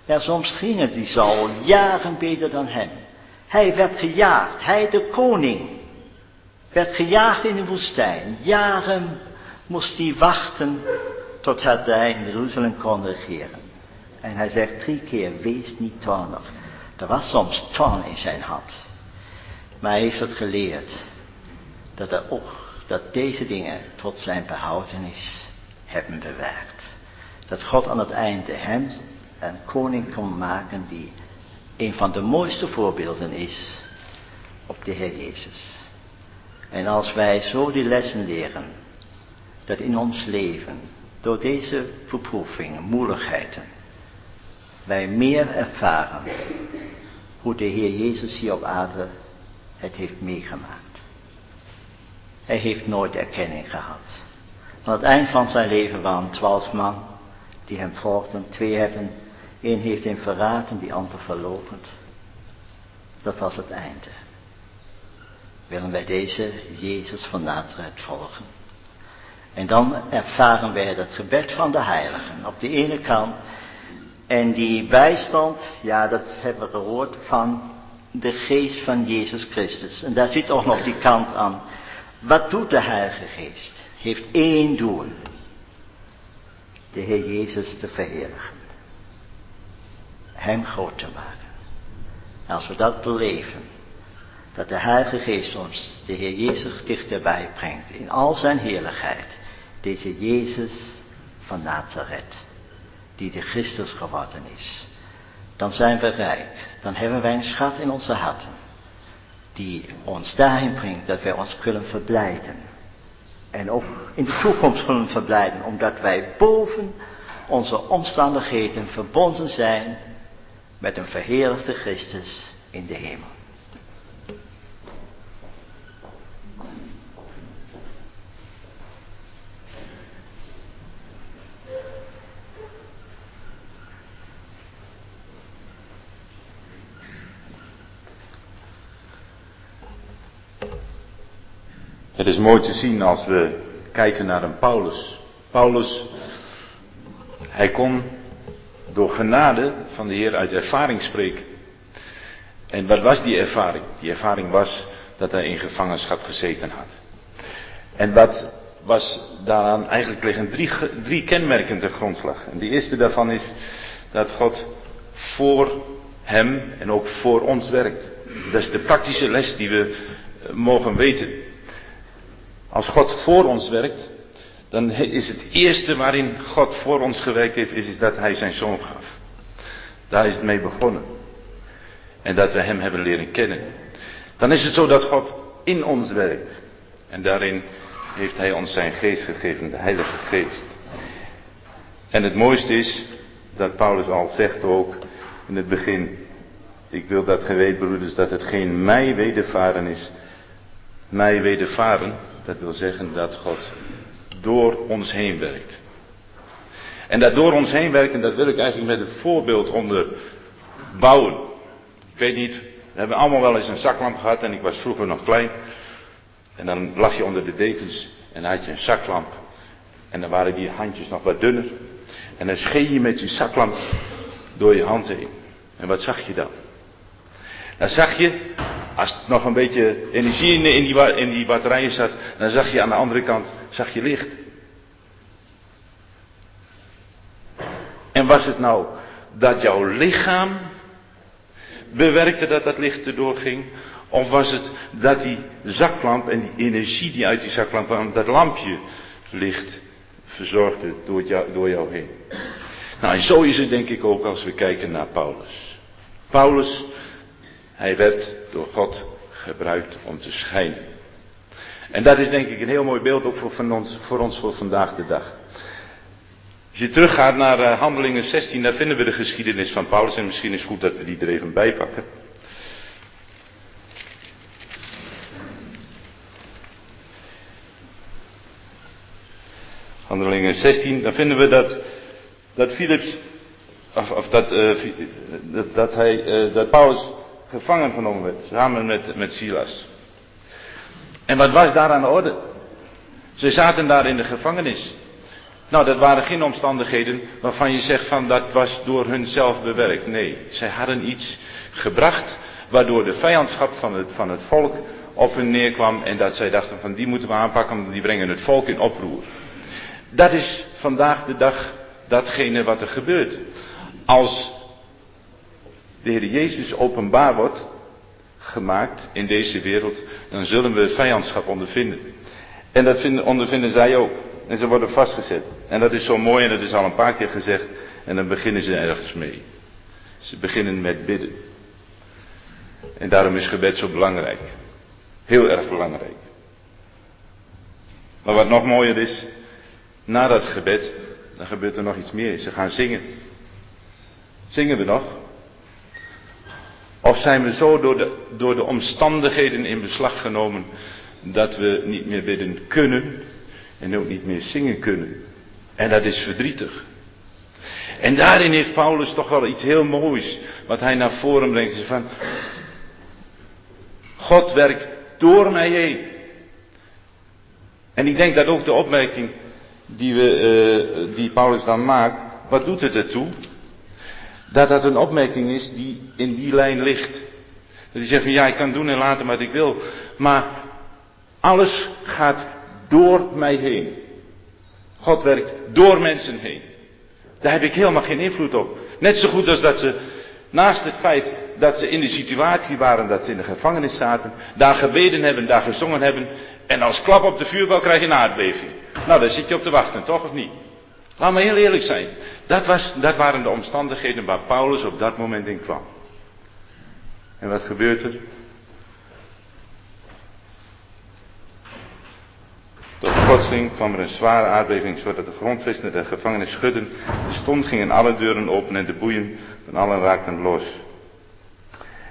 Ja, soms ging het die Saul jaren beter dan hem. Hij werd gejaagd, hij de koning, werd gejaagd in de woestijn. Jaren moest hij wachten tot hij in Jeruzalem kon regeren. En hij zegt drie keer, wees niet toornig. Er was soms toorn in zijn hart. Maar hij heeft het geleerd. Dat, er dat deze dingen tot zijn behoudenis hebben bewerkt. Dat God aan het einde hem een koning kon maken die een van de mooiste voorbeelden is op de Heer Jezus. En als wij zo die lessen leren, dat in ons leven, door deze beproevingen, moeilijkheden, wij meer ervaren hoe de Heer Jezus hier op aarde het heeft meegemaakt. Hij heeft nooit erkenning gehad. Aan het eind van zijn leven waren twaalf man die hem volgden. Twee hebben, één heeft hem verraden, die ander verlopend. Dat was het einde. Willen wij deze Jezus van Nazareth volgen? En dan ervaren wij het gebed van de heiligen. Op de ene kant. En die bijstand, ja dat hebben we gehoord van de geest van Jezus Christus. En daar zit ook nog die kant aan. Wat doet de Heilige Geest? Heeft één doel. De Heer Jezus te verheerlijken. Hem groot te maken. En als we dat beleven, dat de Heilige Geest ons de Heer Jezus dichterbij brengt in al zijn heerlijkheid. Deze Jezus van Nazareth, die de Christus geworden is. Dan zijn we rijk. Dan hebben wij een schat in onze harten. Die ons daarin brengt dat wij ons kunnen verblijden. En ook in de toekomst kunnen verblijden. Omdat wij boven onze omstandigheden verbonden zijn met een verheerlijkte Christus in de hemel. Het is mooi te zien als we kijken naar een Paulus. Paulus, hij kon door genade van de Heer uit ervaring spreken. En wat was die ervaring? Die ervaring was dat hij in gevangenschap gezeten had. En wat was daaraan, eigenlijk liggen drie, drie kenmerken ten grondslag. En de eerste daarvan is dat God voor hem en ook voor ons werkt. Dat is de praktische les die we eh, mogen weten. Als God voor ons werkt, dan is het eerste waarin God voor ons gewerkt heeft, is, dat Hij zijn zoon gaf. Daar is het mee begonnen. En dat we Hem hebben leren kennen. Dan is het zo dat God in ons werkt. En daarin heeft Hij ons zijn geest gegeven, de Heilige Geest. En het mooiste is, dat Paulus al zegt ook in het begin, ik wil dat geweten broeders, dat het geen mij wedervaren is, mij wedervaren, dat wil zeggen dat God door ons heen werkt. En dat door ons heen werkt, en dat wil ik eigenlijk met een voorbeeld onderbouwen. Ik weet niet, we hebben allemaal wel eens een zaklamp gehad en ik was vroeger nog klein. En dan lag je onder de dekens en dan had je een zaklamp. En dan waren die handjes nog wat dunner. En dan scheen je met je zaklamp door je hand heen. En wat zag je dan? Dan zag je als nog een beetje energie in, die, in die batterijen zat, dan zag je aan de andere kant zag je licht. En was het nou dat jouw lichaam bewerkte dat dat licht erdoor ging? Of was het dat die zaklamp en die energie die uit die zaklamp kwam, dat lampje licht verzorgde door jou, door jou heen? Nou, en zo is het denk ik ook als we kijken naar Paulus. Paulus, hij werd door God gebruikt om te schijnen. En dat is denk ik een heel mooi beeld ook voor, ons, voor ons voor vandaag de dag. Als je teruggaat naar uh, Handelingen 16, daar vinden we de geschiedenis van Paulus. En misschien is het goed dat we die er even bij pakken. Handelingen 16, dan vinden we dat, dat Philips, of, of dat, uh, dat, hij, uh, dat Paulus gevangen genomen werd, samen met, met Silas. En wat was daar aan de orde? Ze zaten daar in de gevangenis. Nou, dat waren geen omstandigheden waarvan je zegt van dat was door hun zelf bewerkt. Nee, zij hadden iets gebracht waardoor de vijandschap van het, van het volk op hun neerkwam en dat zij dachten van die moeten we aanpakken, want die brengen het volk in oproer. Dat is vandaag de dag datgene wat er gebeurt. Als de Heer Jezus openbaar wordt gemaakt in deze wereld, dan zullen we vijandschap ondervinden. En dat vinden, ondervinden zij ook. En ze worden vastgezet. En dat is zo mooi en dat is al een paar keer gezegd. En dan beginnen ze ergens mee. Ze beginnen met bidden. En daarom is gebed zo belangrijk. Heel erg belangrijk. Maar wat nog mooier is, na dat gebed, dan gebeurt er nog iets meer. Ze gaan zingen. Zingen we nog? Of zijn we zo door de, door de omstandigheden in beslag genomen dat we niet meer bidden kunnen en ook niet meer zingen kunnen. En dat is verdrietig. En daarin heeft Paulus toch wel iets heel moois wat hij naar voren brengt. Van, God werkt door mij heen. En ik denk dat ook de opmerking die, we, uh, die Paulus dan maakt, wat doet het ertoe? Dat dat een opmerking is die in die lijn ligt. Dat hij zegt van ja, ik kan doen en laten wat ik wil. Maar alles gaat door mij heen. God werkt door mensen heen. Daar heb ik helemaal geen invloed op. Net zo goed als dat ze, naast het feit dat ze in de situatie waren dat ze in de gevangenis zaten, daar gebeden hebben, daar gezongen hebben, en als klap op de vuurbal krijg je een aardbeving. Nou, daar zit je op te wachten, toch of niet? Laat me heel eerlijk zijn. Dat, was, dat waren de omstandigheden waar Paulus op dat moment in kwam. En wat gebeurt er? Tot plotseling kwam er een zware aardbeving, zodat de grondvesten de gevangenis schudden. De stond gingen alle deuren open en de boeien van allen raakten los.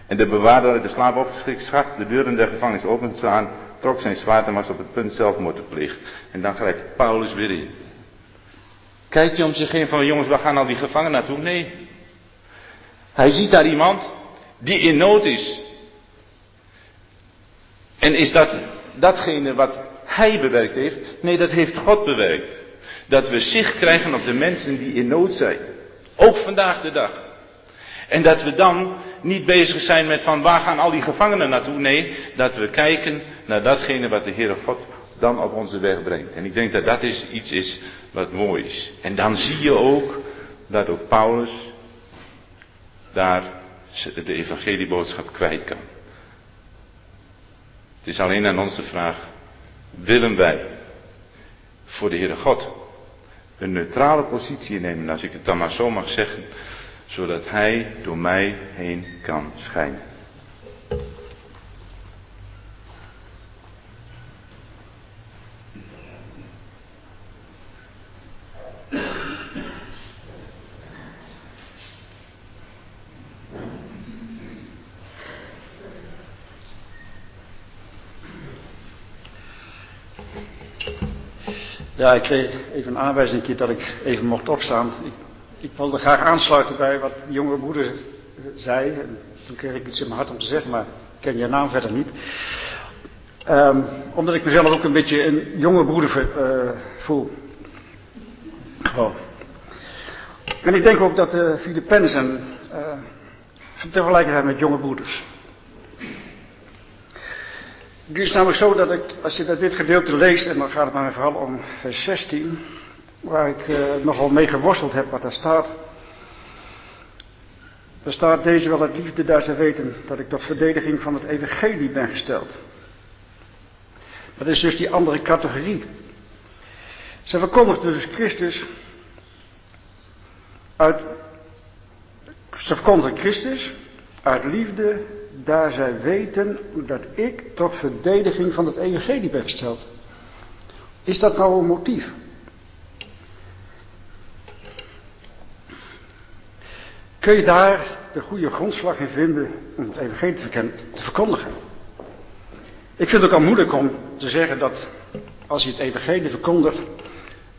En de bewaarder, de slaap opgeschrikt, de deuren der gevangenis open staan, trok zijn zwaard en was op het punt zelfmoord te plegen. En dan grijpt Paulus weer in. Kijkt hij om zich heen van jongens, waar gaan al die gevangenen naartoe? Nee. Hij ziet daar iemand die in nood is. En is dat datgene wat hij bewerkt heeft? Nee, dat heeft God bewerkt. Dat we zicht krijgen op de mensen die in nood zijn. Ook vandaag de dag. En dat we dan niet bezig zijn met van waar gaan al die gevangenen naartoe. Nee, dat we kijken naar datgene wat de Heere God dan op onze weg brengt. En ik denk dat dat iets is wat mooi is. En dan zie je ook dat ook Paulus daar de evangelieboodschap kwijt kan. Het is alleen aan ons de vraag, willen wij voor de Heere God een neutrale positie innemen, als ik het dan maar zo mag zeggen, zodat Hij door mij heen kan schijnen. Ja, ik kreeg even een aanwijzing dat ik even mocht opstaan. Ik, wilde graag aansluiten bij wat de jonge broeder zei. En toen kreeg ik iets in mijn hart om te zeggen, maar ik ken je naam verder niet. Um, omdat ik mezelf ook een beetje een jonge broeder uh, voel. Gewoon. En ik denk ook dat de Filippenzen uh, te vergelijken zijn met jonge broeders. Het is namelijk zo dat ik, als je dat dit gedeelte leest, en dan gaat het maar vooral om vers 16, waar ik uh, nogal mee geworsteld heb wat daar staat. Er staat deze wel het liefde daar ze weten dat ik tot verdediging van het evangelie ben gesteld. Dat is dus die andere categorie. Ze verkondigt dus Christus uit, ze verkondigt Christus uit liefde daar zij weten dat ik tot verdediging van het evangelie ben gesteld. Is dat nou een motief? Kun je daar de goede grondslag in vinden om het evangelie te, verkondigen? Ik vind het ook al moeilijk om te zeggen dat als je het evangelie verkondigt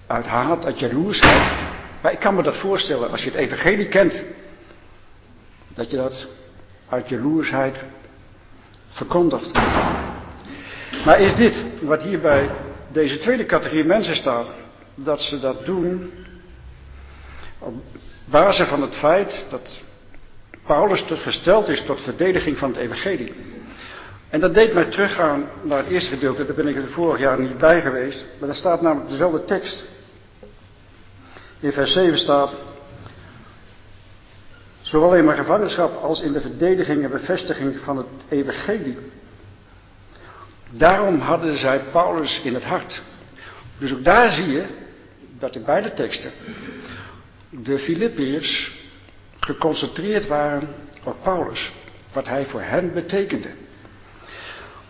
uit haat, uit jaloersheid. Maar ik kan me dat voorstellen als je het evangelie kent. Dat je dat uit jaloersheid verkondigt. Maar is dit wat hier bij deze tweede categorie mensen staat, dat ze dat doen op basis van het feit dat Paulus gesteld is tot verdediging van het evangelie. En dat deed mij teruggaan naar het eerste gedeelte, daar ben ik er vorig jaar niet bij geweest, maar daar staat namelijk dezelfde tekst. In vers 7 staat, zowel in mijn gevangenschap als in de verdediging en bevestiging van het evangelie. Daarom hadden zij Paulus in het hart. Dus ook daar zie je dat in beide teksten de Filippiërs geconcentreerd waren op Paulus, wat hij voor hen betekende.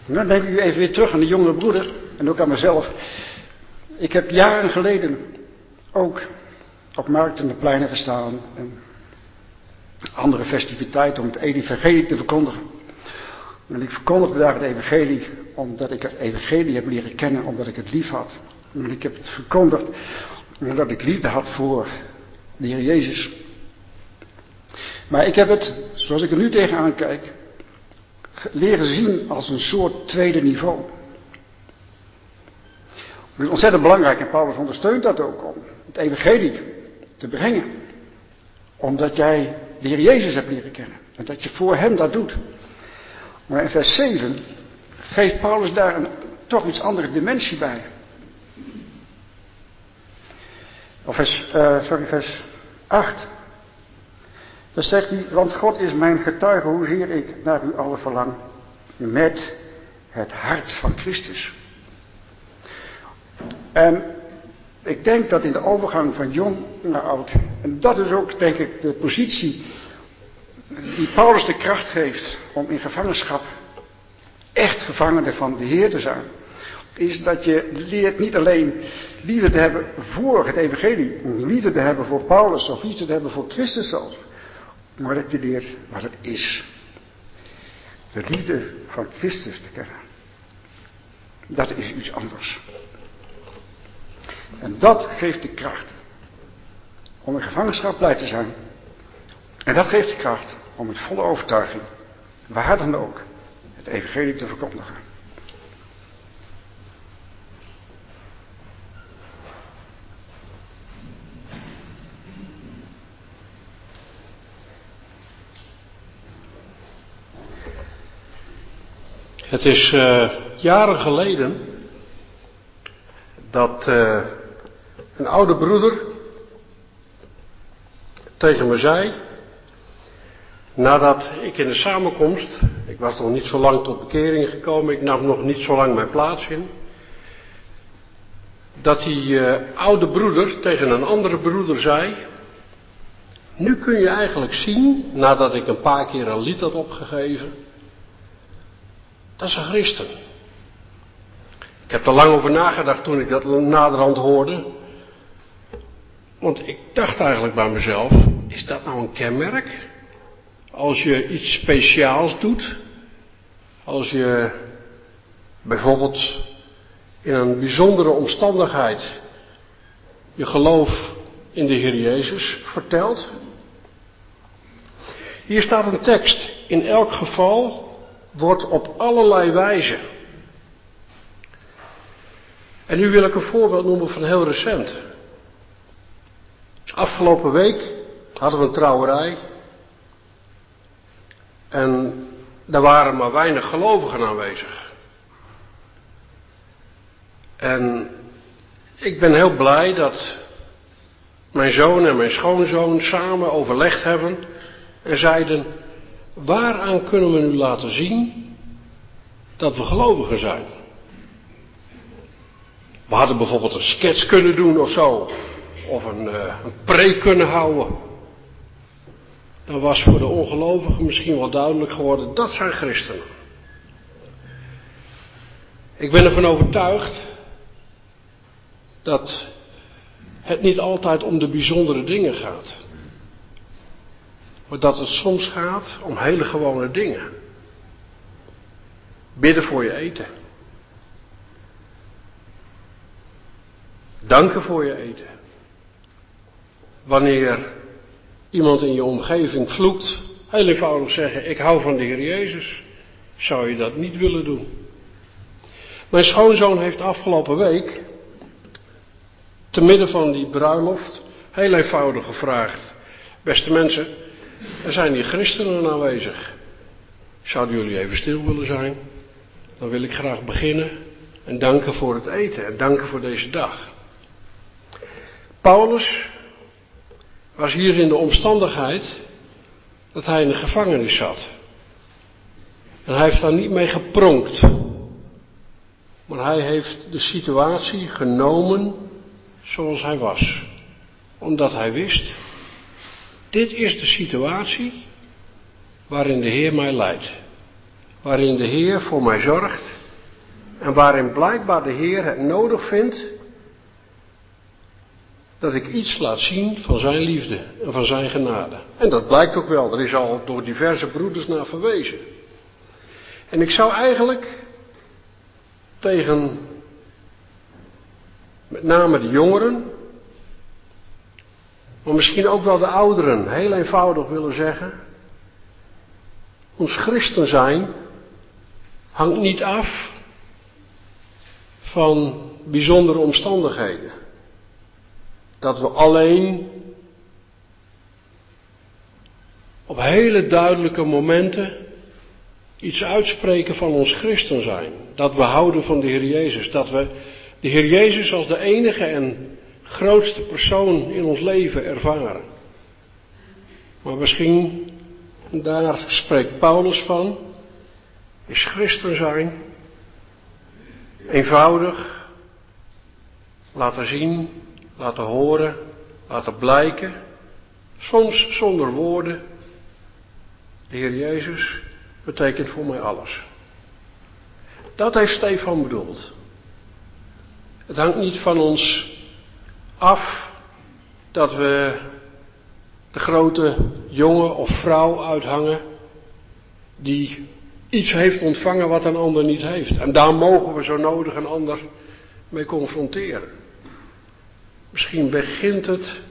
dan denk ik u even weer terug aan de jongere broeder en ook aan mezelf. Ik heb jaren geleden ook op markten en pleinen gestaan en andere festiviteiten om het evangelie te verkondigen. En ik verkondigde daar het evangelie omdat ik het evangelie heb leren kennen, omdat ik het lief had. En ik heb het verkondigd omdat ik liefde had voor de Heer Jezus. Maar ik heb het, zoals ik er nu tegenaan kijk, leren zien als een soort tweede niveau. Het is ontzettend belangrijk en Paulus ondersteunt dat ook om het evangelie te brengen. Omdat jij de Heer Jezus hebt leren kennen en dat je voor hem dat doet. Maar in vers 7 geeft Paulus daar een toch iets andere dimensie bij. Of vers, uh, sorry, vers 8. Dan zegt hij, want God is mijn getuige hoezeer ik naar u allen verlang met het hart van Christus. En ik denk dat in de overgang van jong naar oud, en dat is ook denk ik de positie die Paulus de kracht geeft om in gevangenschap echt gevangene van de Heer te zijn, is dat je leert niet alleen liefde te hebben voor het evangelie, liefde te hebben voor Paulus of liefde te hebben voor Christus zelf, maar dat je leert wat het is. De liefde van Christus te kennen. Dat is iets anders. En dat geeft de kracht om in gevangenschap blij te zijn. En dat geeft de kracht om met volle overtuiging, waar dan ook, het evangelie te verkondigen. Het is uh, jaren geleden dat uh, een oude broeder tegen me zei, nadat ik in de samenkomst, ik was nog niet zo lang tot bekering gekomen, ik nam nog niet zo lang mijn plaats in, dat die uh, oude broeder tegen een andere broeder zei, nu kun je eigenlijk zien, nadat ik een paar keer een lied had opgegeven, dat is een christen. Ik heb er lang over nagedacht toen ik dat naderhand hoorde. Want ik dacht eigenlijk bij mezelf, is dat nou een kenmerk? Als je iets speciaals doet, als je bijvoorbeeld in een bijzondere omstandigheid je geloof in de Heer Jezus vertelt. Hier staat een tekst. In elk geval wordt op allerlei wijze. En nu wil ik een voorbeeld noemen van heel recent. Afgelopen week hadden we een trouwerij. En daar waren maar weinig gelovigen aanwezig. En ik ben heel blij dat mijn zoon en mijn schoonzoon samen overlegd hebben en zeiden: Waaraan kunnen we nu laten zien dat we gelovigen zijn? We hadden bijvoorbeeld een sketch kunnen doen of zo, of een, uh, een preek kunnen houden. Dan was voor de ongelovigen misschien wel duidelijk geworden: dat zijn christenen. Ik ben ervan overtuigd dat het niet altijd om de bijzondere dingen gaat. Maar dat het soms gaat om hele gewone dingen. Bidden voor je eten. Danken voor je eten. Wanneer iemand in je omgeving vloekt, heel eenvoudig zeggen: Ik hou van de Heer Jezus. Zou je dat niet willen doen? Mijn schoonzoon heeft afgelopen week, te midden van die bruiloft, heel eenvoudig gevraagd: Beste mensen, er zijn hier christenen aanwezig. Zouden jullie even stil willen zijn? Dan wil ik graag beginnen en danken voor het eten en danken voor deze dag. Paulus was hier in de omstandigheid dat hij in de gevangenis zat. En hij heeft daar niet mee gepronkt. Maar hij heeft de situatie genomen zoals hij was. Omdat hij wist, dit is de situatie waarin de Heer mij leidt. Waarin de Heer voor mij zorgt. En waarin blijkbaar de Heer het nodig vindt dat ik iets laat zien van zijn liefde en van zijn genade. En dat blijkt ook wel, er is al door diverse broeders naar verwezen. En ik zou eigenlijk tegen met name de jongeren, maar misschien ook wel de ouderen, heel eenvoudig willen zeggen. Ons christen zijn hangt niet af van bijzondere omstandigheden. Dat we alleen op hele duidelijke momenten iets uitspreken van ons christen zijn. Dat we houden van de Heer Jezus. Dat we de Heer Jezus als de enige en grootste persoon in ons leven ervaren. Maar misschien, daar spreekt Paulus van, is christen zijn eenvoudig laten zien, laten horen, laten blijken, soms zonder woorden. De Heer Jezus betekent voor mij alles. Dat heeft Stefan bedoeld. Het hangt niet van ons af dat we de grote jongen of vrouw uithangen die iets heeft ontvangen wat een ander niet heeft. En daar mogen we zo nodig een ander mee confronteren. Misschien begint het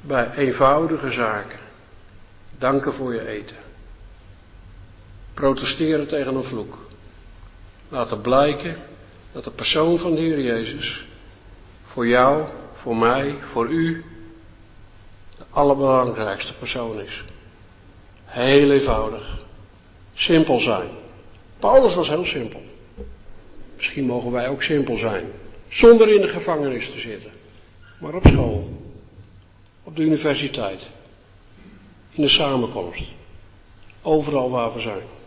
bij eenvoudige zaken. Danken voor je eten. Protesteren tegen een vloek. Laten blijken dat de persoon van de Heer Jezus voor jou, voor mij, voor u de allerbelangrijkste persoon is. Heel eenvoudig. Simpel zijn. Paulus was heel simpel. Misschien mogen wij ook simpel zijn. Zonder in de gevangenis te zitten. Maar op school. Op de universiteit. In de samenkomst. Overal waar we zijn.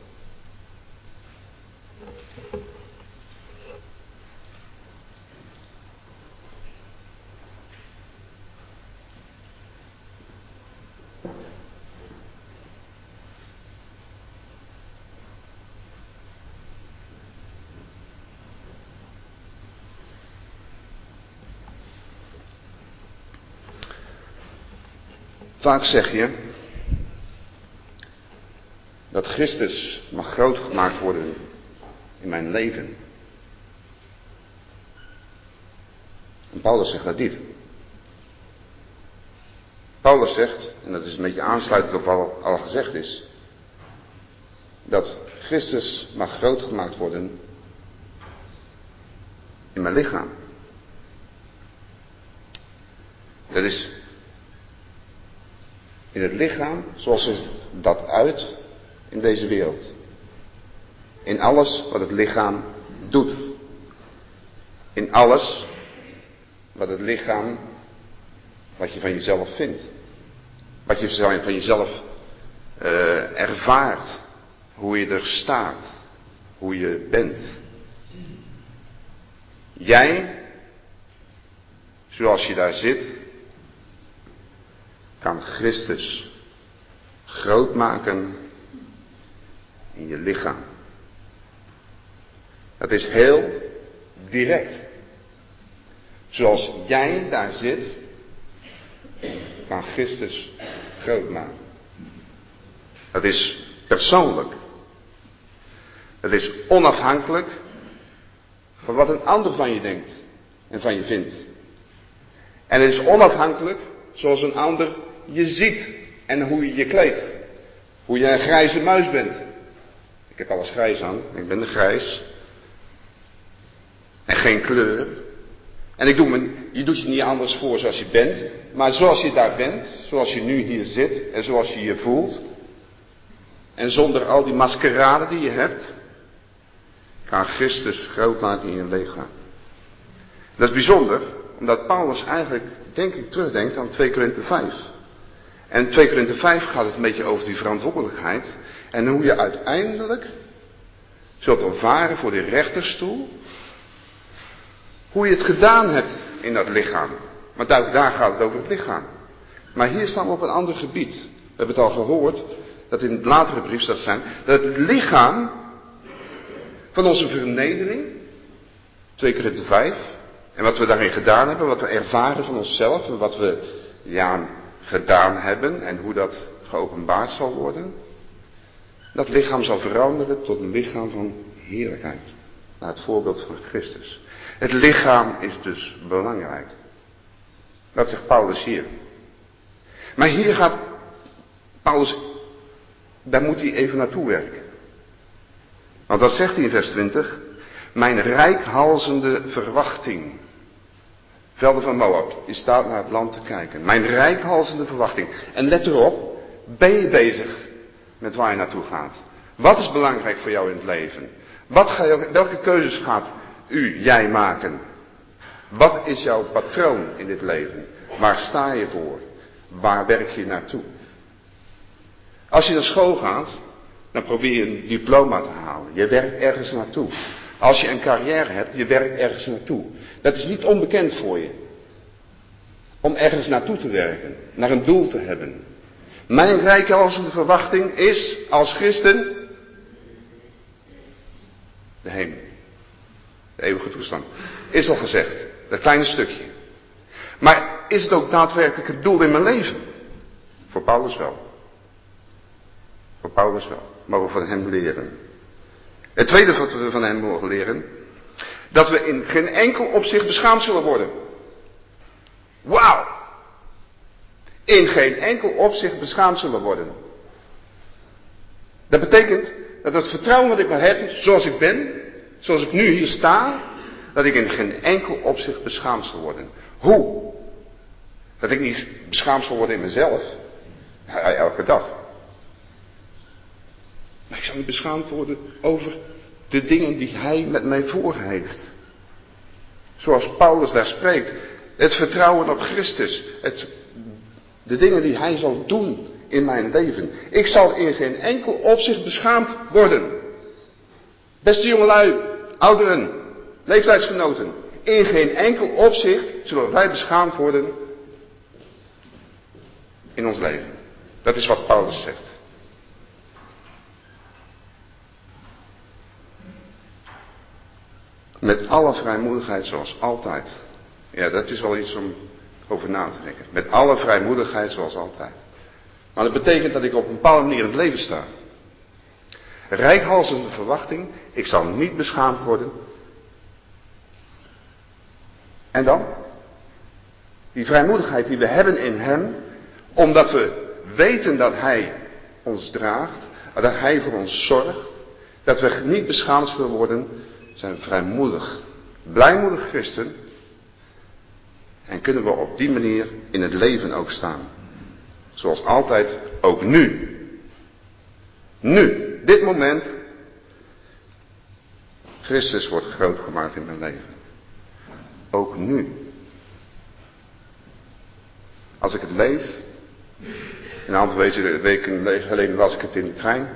Vaak zeg je dat Christus mag groot gemaakt worden in mijn leven. En Paulus zegt dat niet. Paulus zegt, en dat is een beetje aansluitend op wat al gezegd is, dat Christus mag groot gemaakt worden in mijn lichaam. Dat is in het lichaam zoals het dat uit in deze wereld. In alles wat het lichaam doet. In alles wat het lichaam, wat je van jezelf vindt. Wat je van jezelf eh, ervaart hoe je er staat, hoe je bent. Jij, zoals je daar zit, kan Christus groot maken in je lichaam. Dat is heel direct. Zoals jij daar zit, kan Christus groot maken. Dat is persoonlijk. Het is onafhankelijk van wat een ander van je denkt en van je vindt. En het is onafhankelijk zoals een ander je ziet en hoe je je kleedt. Hoe je een grijze muis bent. Ik heb alles grijs aan, ik ben de grijs. En geen kleur. En ik doe je doet je niet anders voor zoals je bent. Maar zoals je daar bent, zoals je nu hier zit en zoals je je voelt. En zonder al die maskerade die je hebt, kan Christus groot maken in je lichaam. Dat is bijzonder, omdat Paulus eigenlijk, denk ik, terugdenkt aan 2 Korinthe 5. En 2 Korinthe 5 gaat het een beetje over die verantwoordelijkheid. En hoe je uiteindelijk zult ervaren voor die rechterstoel. Hoe je het gedaan hebt in dat lichaam. Maar daar, daar gaat het over het lichaam. Maar hier staan we op een ander gebied. We hebben het al gehoord, dat in het latere brief staat zijn, dat het lichaam van onze vernedering, 2 Korinthe 5, en wat we daarin gedaan hebben, wat we ervaren van onszelf en wat we ja, gedaan hebben en hoe dat geopenbaard zal worden, dat lichaam zal veranderen tot een lichaam van heerlijkheid, naar het voorbeeld van Christus. Het lichaam is dus belangrijk. Dat zegt Paulus hier. Maar hier gaat Paulus, daar moet hij even naartoe werken. Want dat zegt hij in vers 20. Mijn rijkhalzende verwachting. Velden van Moab, je staat naar het land te kijken. Mijn rijkhalzende verwachting. En let erop, ben je bezig met waar je naartoe gaat? Wat is belangrijk voor jou in het leven? Wat ga je, welke keuzes gaat u, jij maken? Wat is jouw patroon in dit leven? Waar sta je voor? Waar werk je naartoe? Als je naar school gaat, dan probeer je een diploma te halen. Je werkt ergens naartoe. Als je een carrière hebt, je werkt ergens naartoe. Dat is niet onbekend voor je. Om ergens naartoe te werken, naar een doel te hebben. Mijn rijke een verwachting is als christen de hemel. De eeuwige toestand. Is al gezegd. Dat kleine stukje. Maar is het ook daadwerkelijk het doel in mijn leven? Voor Paulus wel. Voor Paulus wel. Mogen we van hem leren. Het tweede wat we van hem mogen leren. Dat we in geen enkel opzicht beschaamd zullen worden. Wauw. In geen enkel opzicht beschaamd zullen worden. Dat betekent dat het vertrouwen wat ik maar heb, zoals ik ben, zoals ik nu hier sta, dat ik in geen enkel opzicht beschaamd zal worden. Hoe? Dat ik niet beschaamd zal worden in mezelf. Elke dag. Maar ik zal niet beschaamd worden over de dingen die hij met mij voor heeft. Zoals Paulus daar spreekt. Het vertrouwen op Christus. Het, de dingen die hij zal doen in mijn leven. Ik zal in geen enkel opzicht beschaamd worden. Beste jongelui, ouderen, leeftijdsgenoten. In geen enkel opzicht zullen wij beschaamd worden in ons leven. Dat is wat Paulus zegt. Met alle vrijmoedigheid zoals altijd. Ja, dat is wel iets om over na te denken. Met alle vrijmoedigheid zoals altijd. Maar dat betekent dat ik op een bepaalde manier in het leven sta. Rijkhalsende verwachting. Ik zal niet beschaamd worden. En dan? Die vrijmoedigheid die we hebben in Hem. Omdat we weten dat Hij ons draagt. Dat Hij voor ons zorgt. Dat we niet beschaamd zullen worden zijn vrijmoedig, blijmoedig christen. En kunnen we op die manier in het leven ook staan. Zoals altijd, ook nu. Nu, dit moment. Christus wordt groot gemaakt in mijn leven. Ook nu. Als ik het lees, Een aantal weken geleden las ik het in de trein.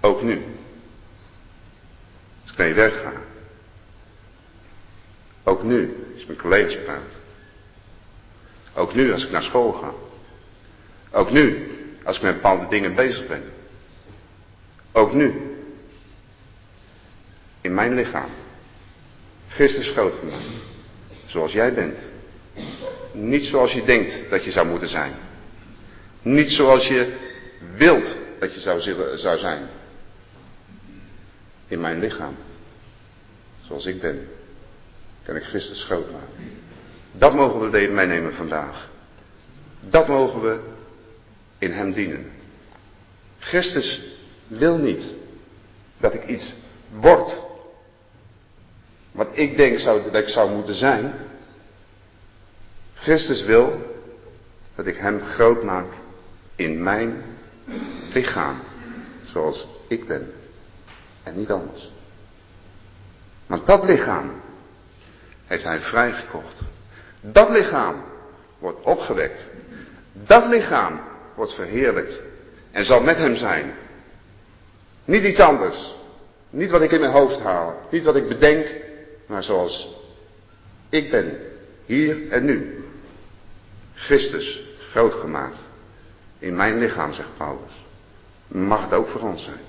Ook nu. Werk ga. Ook nu, ik met collega's praat. Ook nu, als ik naar school ga. Ook nu, als ik met bepaalde dingen bezig ben. Ook nu. In mijn lichaam. Christus groot gemaakt. Zoals jij bent. Niet zoals je denkt dat je zou moeten zijn. Niet zoals je wilt dat je zou, zou zijn. In mijn lichaam. Zoals ik ben. Kan ik Christus groot maken. Dat mogen we meenemen vandaag. Dat mogen we in hem dienen. Christus wil niet dat ik iets word. Wat ik denk zou, dat ik zou moeten zijn. Christus wil dat ik hem groot maak in mijn lichaam. Zoals ik ben. En niet anders. Want dat lichaam heeft hij vrijgekocht. Dat lichaam wordt opgewekt. Dat lichaam wordt verheerlijkt. En zal met hem zijn. Niet iets anders. Niet wat ik in mijn hoofd haal. Niet wat ik bedenk. Maar zoals ik ben. Hier en nu. Christus groot gemaakt. In mijn lichaam, zegt Paulus. Mag het ook voor ons zijn.